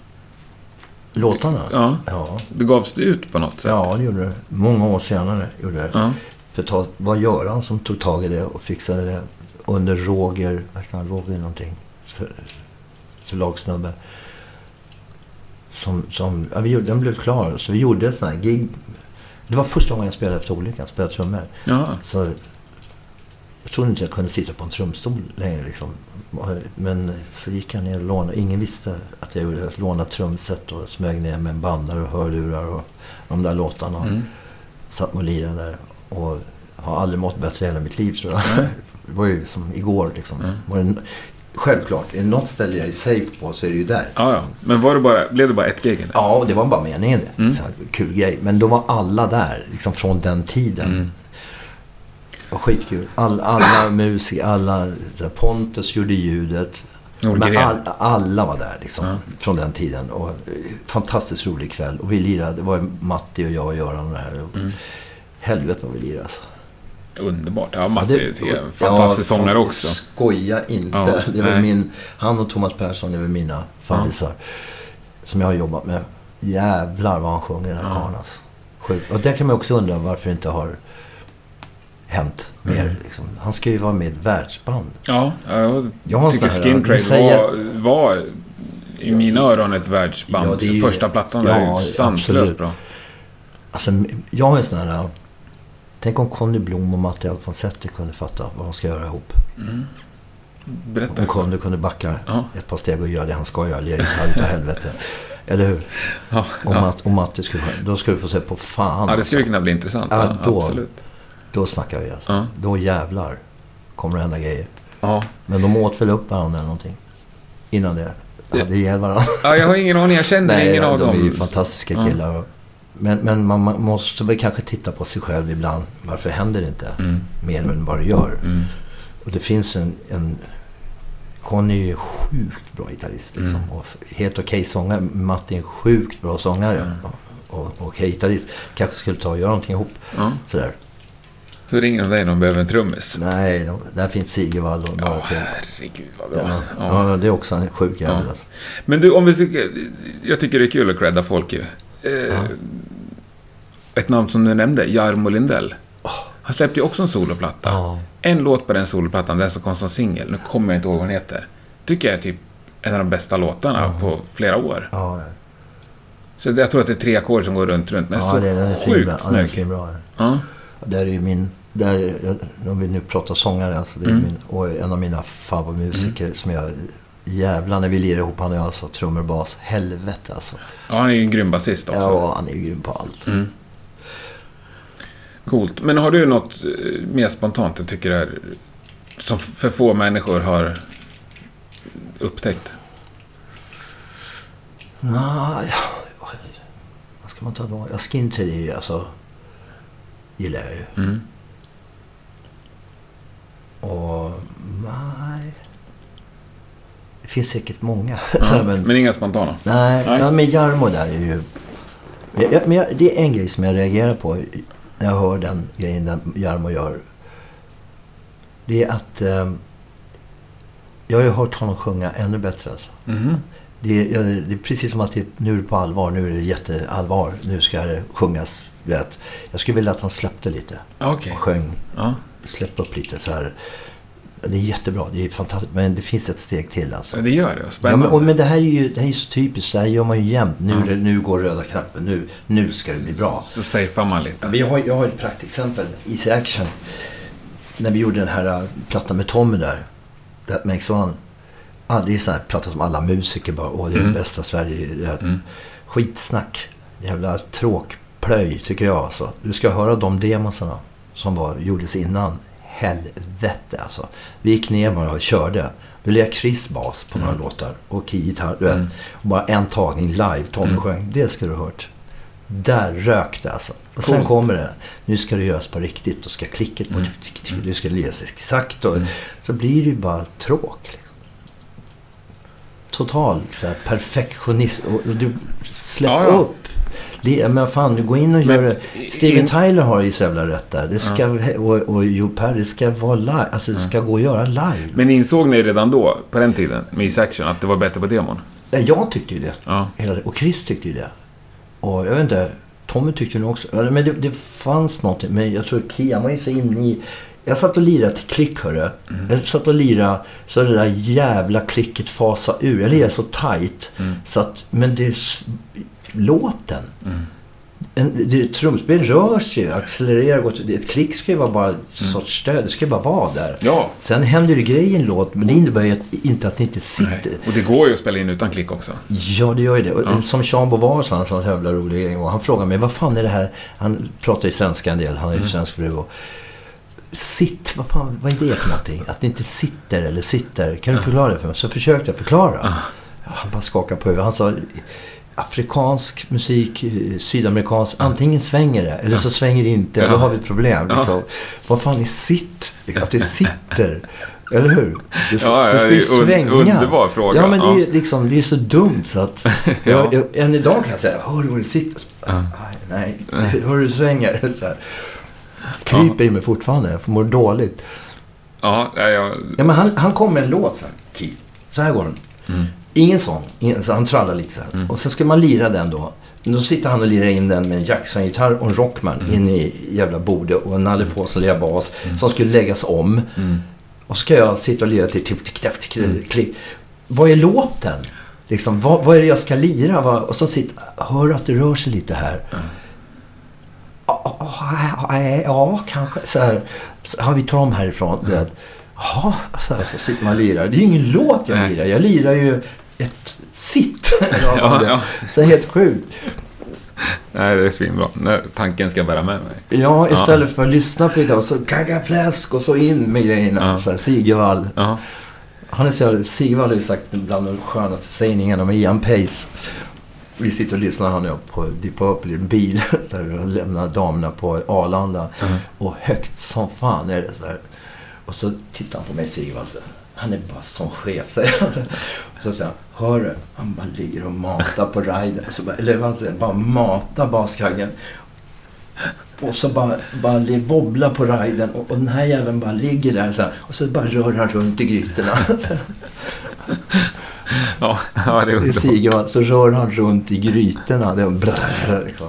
Låtarna?
Ja.
Ja,
Du gavs det ut på något sätt?
ja det gjorde det. Många år senare gjorde det.
Ja.
För ta, var Göran som tog tag i det och fixade det under Roger, vad heter han, Roger någonting, för, förlagssnubbe. Som, som, ja, vi gjorde, den blev klar, så vi gjorde ett sånt här gig. Det var första gången jag spelade efter olyckan, spelade trummor.
ja.
Så jag trodde inte jag kunde sitta på en trumstol längre liksom. Men så gick jag ner och lånade. Ingen visste att jag gjorde det. Lånade trumset och smög ner med en bandare och hörlurar och de där låtarna.
Mm.
Satt och lirade där. Och har aldrig mått bättre i hela mitt liv tror jag. [laughs] Det var ju som igår liksom.
Mm.
Var det, självklart, är det något ställe jag är safe på så är det ju där.
Ja, ja. Men var det bara, blev det bara ett gig? eller?
Ja, det var bara meningen.
Mm.
Så här, kul grej. Men då var alla där, liksom från den tiden. Det var skitkul. All, alla [laughs] musiker, alla... Så här, Pontus gjorde ljudet. Men all, alla var där liksom,
Ja.
från den tiden. Och, eh, fantastiskt rolig kväll. Och vi lirade, det var Matti och jag och Göran och det här.
Mm.
Helvete vad vi lirade alltså.
Underbart. Ja, Matti är en fantastisk
ja,
sångare också.
Skoja inte.
Ja,
det var
nej.
min, han och Thomas Persson är väl mina fannisar. Som jag har jobbat med. Jävlar vad han sjunger den här
Ja.
karln alltså. Och där kan man också undra varför det inte har hänt mer.
Mm.
Liksom. Han ska ju vara med i ett världsband.
Ja, jag
Jag
tycker Skin Trade
säger-
var, var i mina öron ett världsband.
Ja, det är ju-
Första plattan där är
Ja,
ju sanslöst bra.
Alltså, jag har en sån här... Tänk om Conny Blom och Matti Alfonsetti kunde fatta vad de ska göra ihop.
Berätta.
Om Conny kunde backa
Ja.
ett par steg och göra det han ska göra. Lira gitarr utav helvete. Eller hur?
Ja,
Om,
ja.
Matt, om Matti skulle... Då skulle vi få se på fan.
ja, det skulle
alltså.
kunna bli intressant.
Ja,
Ja,
då.
Absolut.
Då snackar vi alltså.
Ja.
Då jävlar kommer det hända grejer.
Ja.
Men de åt väl upp varandra eller någonting. Innan det. Hade ihjäl varandra.
ja, jag har ingen aning. Jag känner ingen av
de
dem.
är ju fantastiska
Ja.
killar. och- Men, men man, man måste väl kanske titta på sig själv ibland. Varför händer det inte
Mm.
mer än vad det gör?
Mm.
Och det finns en, en Conny är ju sjukt bra gitarrist liksom. Och helt okej sångare. Matti är en sjukt bra sångare. Och och okej gitarrist. Kanske skulle ta och göra någonting ihop.
Ja.
Sådär.
Så ringer de dig när de behöver en trummis.
Nej, där finns Sigevall och några
Ja,
till.
herregud vad bra.
Ja,
Ja.
ja, det är också en sjuk jävel
Ja.
alltså.
Men du, om vi. Jag tycker det är kul att credda folk ju. Eh, Ett namn som du nämnde, Jarmo Lindell. Han släppte ju också en soloplatta. En låt på den soloplattan, den som kom som singel. Nu kommer jag inte ihåg vad den heter. Tycker jag är typ en av de bästa låtarna på flera år.
Ja,
Så jag tror att det är tre ackord som går runt, runt. Men
ja
så
det, den är
sjukt snygg. Ja.
Där är ju min... Där, är- om vi nu pratar sångare, alltså det är
Mm.
min, och en av mina favoritmusiker som jag... Jävlar när vi lirar ihop, han och jag, alltså trummor, bas. Helvete alltså.
ja, han är ju en grym basist också.
Ja, han är ju grym på allt.
Mm. Coolt. Men har du något eh, mer spontant du tycker är... Som för få människor har upptäckt?
Nej, vad ska man ta då? Ja, Skin alltså, gillar jag ju.
Mm.
Och nej... Det finns säkert många. [laughs] Här, men,
men inga spontana?
nej,
Nej.
Ja, men Jarmo där är ju... Jag, men jag, det är en grej som jag reagerar på när jag hör den grejen den Jarmo gör. Det är att... Eh, jag har ju hört honom sjunga ännu bättre alltså.
Mhm.
Det är, det är precis som att det, nu är det på allvar, nu är det jätteallvar. Nu ska det sjungas. Vet. Jag skulle vilja att han släppte lite
Okej.
och sjöng.
Ja.
Släpp upp lite så här. Det är jättebra, det är fantastiskt. Men det finns ett steg till alltså.
Ja, det gör det.
Ja,
Spännande.
men, och, men det här är ju det här är så typiskt. Det här gör man ju jämt. Nu, det- nu går röda knappen. Nu, nu ska det bli bra.
Så safear man lite.
Vi har, jag har ett praktexempel. Easy Action. När vi gjorde den här äh, plattan med Tommy där. That makes one. Ah, det är sån här platta som alla musiker bara, åh det är
Mm.
det bästa Sverige. Det
Mm.
Skitsnack. Jävla tråkplöj tycker jag alltså. Du ska höra de demosarna som var, gjordes innan. Helvete alltså. Vi gick ner bara och körde. Då lirade Chris bas på några låtar och Key gitarr. du vet.
Mm.
Och bara en tagning live. Tommy sjöng. Det ska du ha hört. Där rök det alltså. Och sen
Coolt.
kommer det. Nu ska det göras på riktigt. Och ska klicket på...
Mm.
Du ska läsa exakt. Och,
Mm.
Så blir det ju bara tråk. Liksom. Total så här, perfektionist. Och, och du, släpp
Ja, ja.
upp. Le, men fan, går in och
Men
gör det. Steven
in-
Tyler har ju så jävla rätt där. Det ska, och, och Joe Perry, det ska vara live. Alltså det ska gå att göra live.
Men insåg ni redan då, på den tiden, med Easy Action, att det var bättre på demon?
Nej, Jag tyckte ju det.
Ja.
Och Chris tyckte ju det. Och jag vet inte, Tommy tyckte nog också. Ja, Men det, det fanns någonting. Men jag tror Kian var ju så inne i... Jag satt och lirade till klick hörru. Jag satt och lirade så det där jävla klicket fasade ur. Jag lirade så tight. Så att, men det... Låten. En, det, trumspel rör sig, accelererar. Gott. Det- Ett klick ska ju vara bara en sorts stöd. Det ska ju bara vara där.
Ja.
Sen händer det grejer i en låt, men det innebär ju att, inte att det inte sitter.
Nej. Och det går ju att spela in utan klick också.
Ja, det gör ju det. Och
Ja.
Som Jean Beauvoir sa, han sa en jävla rolig grej. Han frågade mig, vad fan är det här? Han pratar ju svenska en del, han är
Mm.
ju svensk fru. Och, Sitt, vad fan, vad är det för någonting? Att det inte sitter eller sitter. Kan du förklara det för mig? Så försökte jag förklara. Han bara skakade på huvudet. Han sa, afrikansk musik, eh, sydamerikansk, antingen svänger det eller så svänger det inte.
Ja.
Då har vi ett problem.
Ja.
Liksom. Vad fan är sitt? Att det sitter. [laughs] Eller hur? Det,
Ja,
det
ja,
ska ju svänga.
underbar fråga.
Ja, men det är,
Ja.
liksom, det är så dumt så att... [laughs]
Ja.
jag, jag, än idag kan jag säga, hör du vad det sitter?
Ja.
Nej, nej, [laughs] hör du det svänger? Så här. Kryper i mig fortfarande, jag mår dåligt.
Ja, ja, jag...
Ja, men han, han kom med en låt så här. Så här går den.
Mm.
Ingen sång, ingen, så han trallar lite så här. Och så ska man lira den då. Då sitter han och lirar in den med en Jackson-gitarr och en Rockman
Mm.
in i jävla bordet och en Nalle som lirar bas. Som skulle läggas om.
Mm.
Och så ska jag sitta och lira till tick, tick, tick, tick, klick. Vad är låten? Liksom, vad, vad är det jag ska lira? Vad, och så sitter hör att det rör sig lite här? Ja, ja, kanske. Så här, så, vi tar om härifrån. Vet. Jaha, så, så sitter man och lirar. Det är ju ingen låt jag lirar. Jag lirar ju ett sitt. [laughs]
Ja, ja.
Så helt sjukt.
Nej, det är svinbra. Tanken ska bära med mig.
Ja, istället för att lyssna på det och så kagga fläsk och så in med grejerna.
Ja.
Så här, Sigevall.
Ja.
Han är så, Sigvard har ju sagt bland de skönaste sägningarna med Ian Pace. Vi sitter och lyssnar han och jag på Deep Purple i en bil. [laughs] Så här, och lämnar damerna på Arlanda.
Mm.
Och högt som fan är det så här. Och så tittar han på mig så här. Han är bara som chef, säger han. Så säger han, hör du? Han bara ligger och matar på riden. Så bara, eller vad säger bara matar baskaggen. Och så bara, bara wobblar på riden och, och den här jäveln bara ligger där så här, och så bara rör han runt i grytorna.
Ja, ja det är underbart.
Sigervall så rör han runt i grytorna. Det är liksom.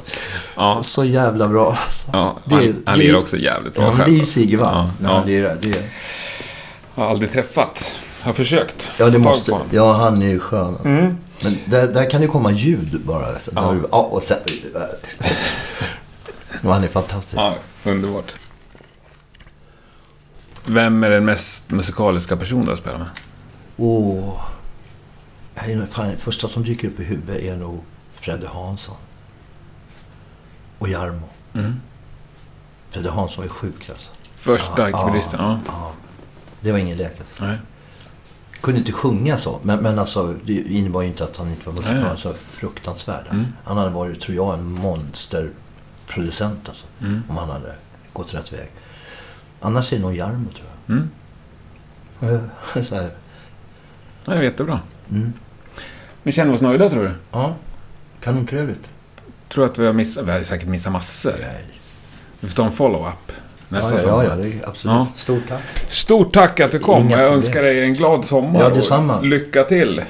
Ja,
Så jävla bra alltså.
ja,
Det-
han, han
det-
lirar också jävligt bra
Ja,
själv.
det är ju
alltså.
Sigervall
Ja,
när
ja.
han lirar. Det är,
Jag har aldrig träffat. Jag har försökt.
ja, det måste, ja, han är ju skön. Alltså.
Mm.
Men där, där kan det komma ljud bara. Alltså.
Ja.
Där ja, och sen, [laughs] han är fantastisk.
Ja, underbart. Vem är den mest musikaliska personen du har spelat med?
Åh. Nog- fan, första som dyker upp i huvudet är nog Fredde Hansson. Och Jarmo.
Mm.
Fredde Hansson är sjuk alltså.
Första
Ja,
keyboardisten? Ja.
Ja. Det var ingen alltså.
Nej.
Kunde inte sjunga så. Men, men alltså, det innebar ju inte att han inte var
Nej.
musikal. Alltså, fruktansvärd. Alltså.
Mm.
Han hade varit, tror jag, en monsterproducent. Alltså,
Mm.
Om han hade gått rätt väg. Annars är det nog Jarmo, tror jag.
Mm. [laughs]
så här.
Ja, det är jättebra.
Mm.
Vi känner oss nöjda, tror du?
Ja, kanontrevligt.
Tror att vi har missat... Vi har säkert missat massor.
Nej.
Vi får ta en follow-up nästa
Ja, ja,
sommar.
ja, ja, det är absolut.
Ja.
Stort tack.
Stort tack att du kom.
Inga
Jag
problem.
önskar dig en glad sommar
Ja, detsamma.
och lycka till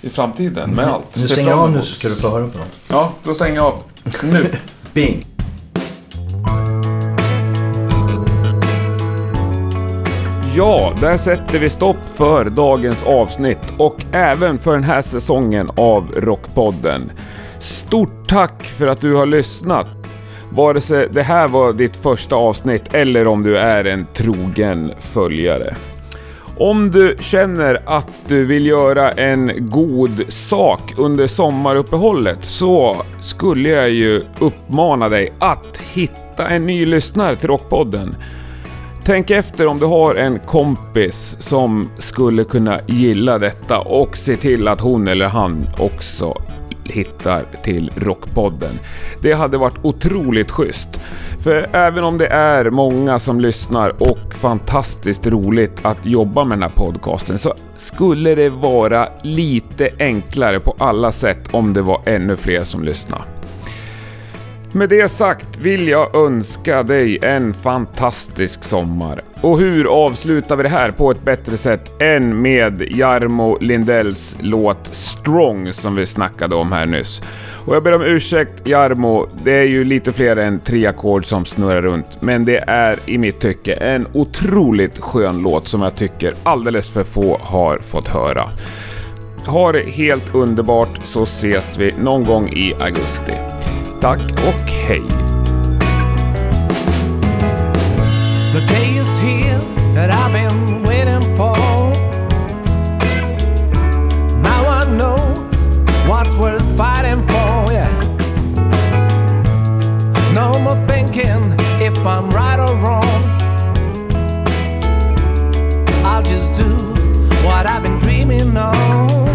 i framtiden med allt.
Nu stänger jag av nu så ska du få höra på något.
Ja, då stänger jag av. Nu. [laughs]
Bing!
Ja, där sätter vi stopp för dagens avsnitt och även för den här säsongen av Rockpodden. Stort tack för att du har lyssnat. Vare sig det här var ditt första avsnitt eller om du är en trogen följare. Om du känner att du vill göra en god sak under sommaruppehållet så skulle jag ju uppmana dig att hitta en ny lyssnare till Rockpodden. Tänk efter om du har en kompis som skulle kunna gilla detta och se till att hon eller han också hittar till Rockpodden. Det hade varit otroligt schysst. För även om det är många som lyssnar och fantastiskt roligt att jobba med den här podcasten så skulle det vara lite enklare på alla sätt om det var ännu fler som lyssnade. Med det sagt vill jag önska dig en fantastisk sommar. Och hur avslutar vi det här på ett bättre sätt än med Jarmo Lindells låt Strong som vi snackade om här nyss. Och jag ber om ursäkt Jarmo, det är ju lite fler än tre ackord som snurrar runt, men det är i mitt tycke en otroligt skön låt som jag tycker alldeles för få har fått höra. Ha det helt underbart så ses vi någon gång i augusti. Tack och hej!
The day is here that I've been waiting for. Now I know what's worth fighting for, yeah. No more thinking if I'm right or wrong. I'll just do what I've been dreaming of.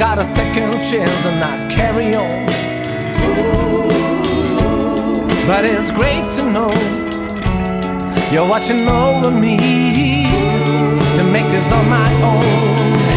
Got a second chance and I carry on. But it's great to know you're watching over me to make this on my own.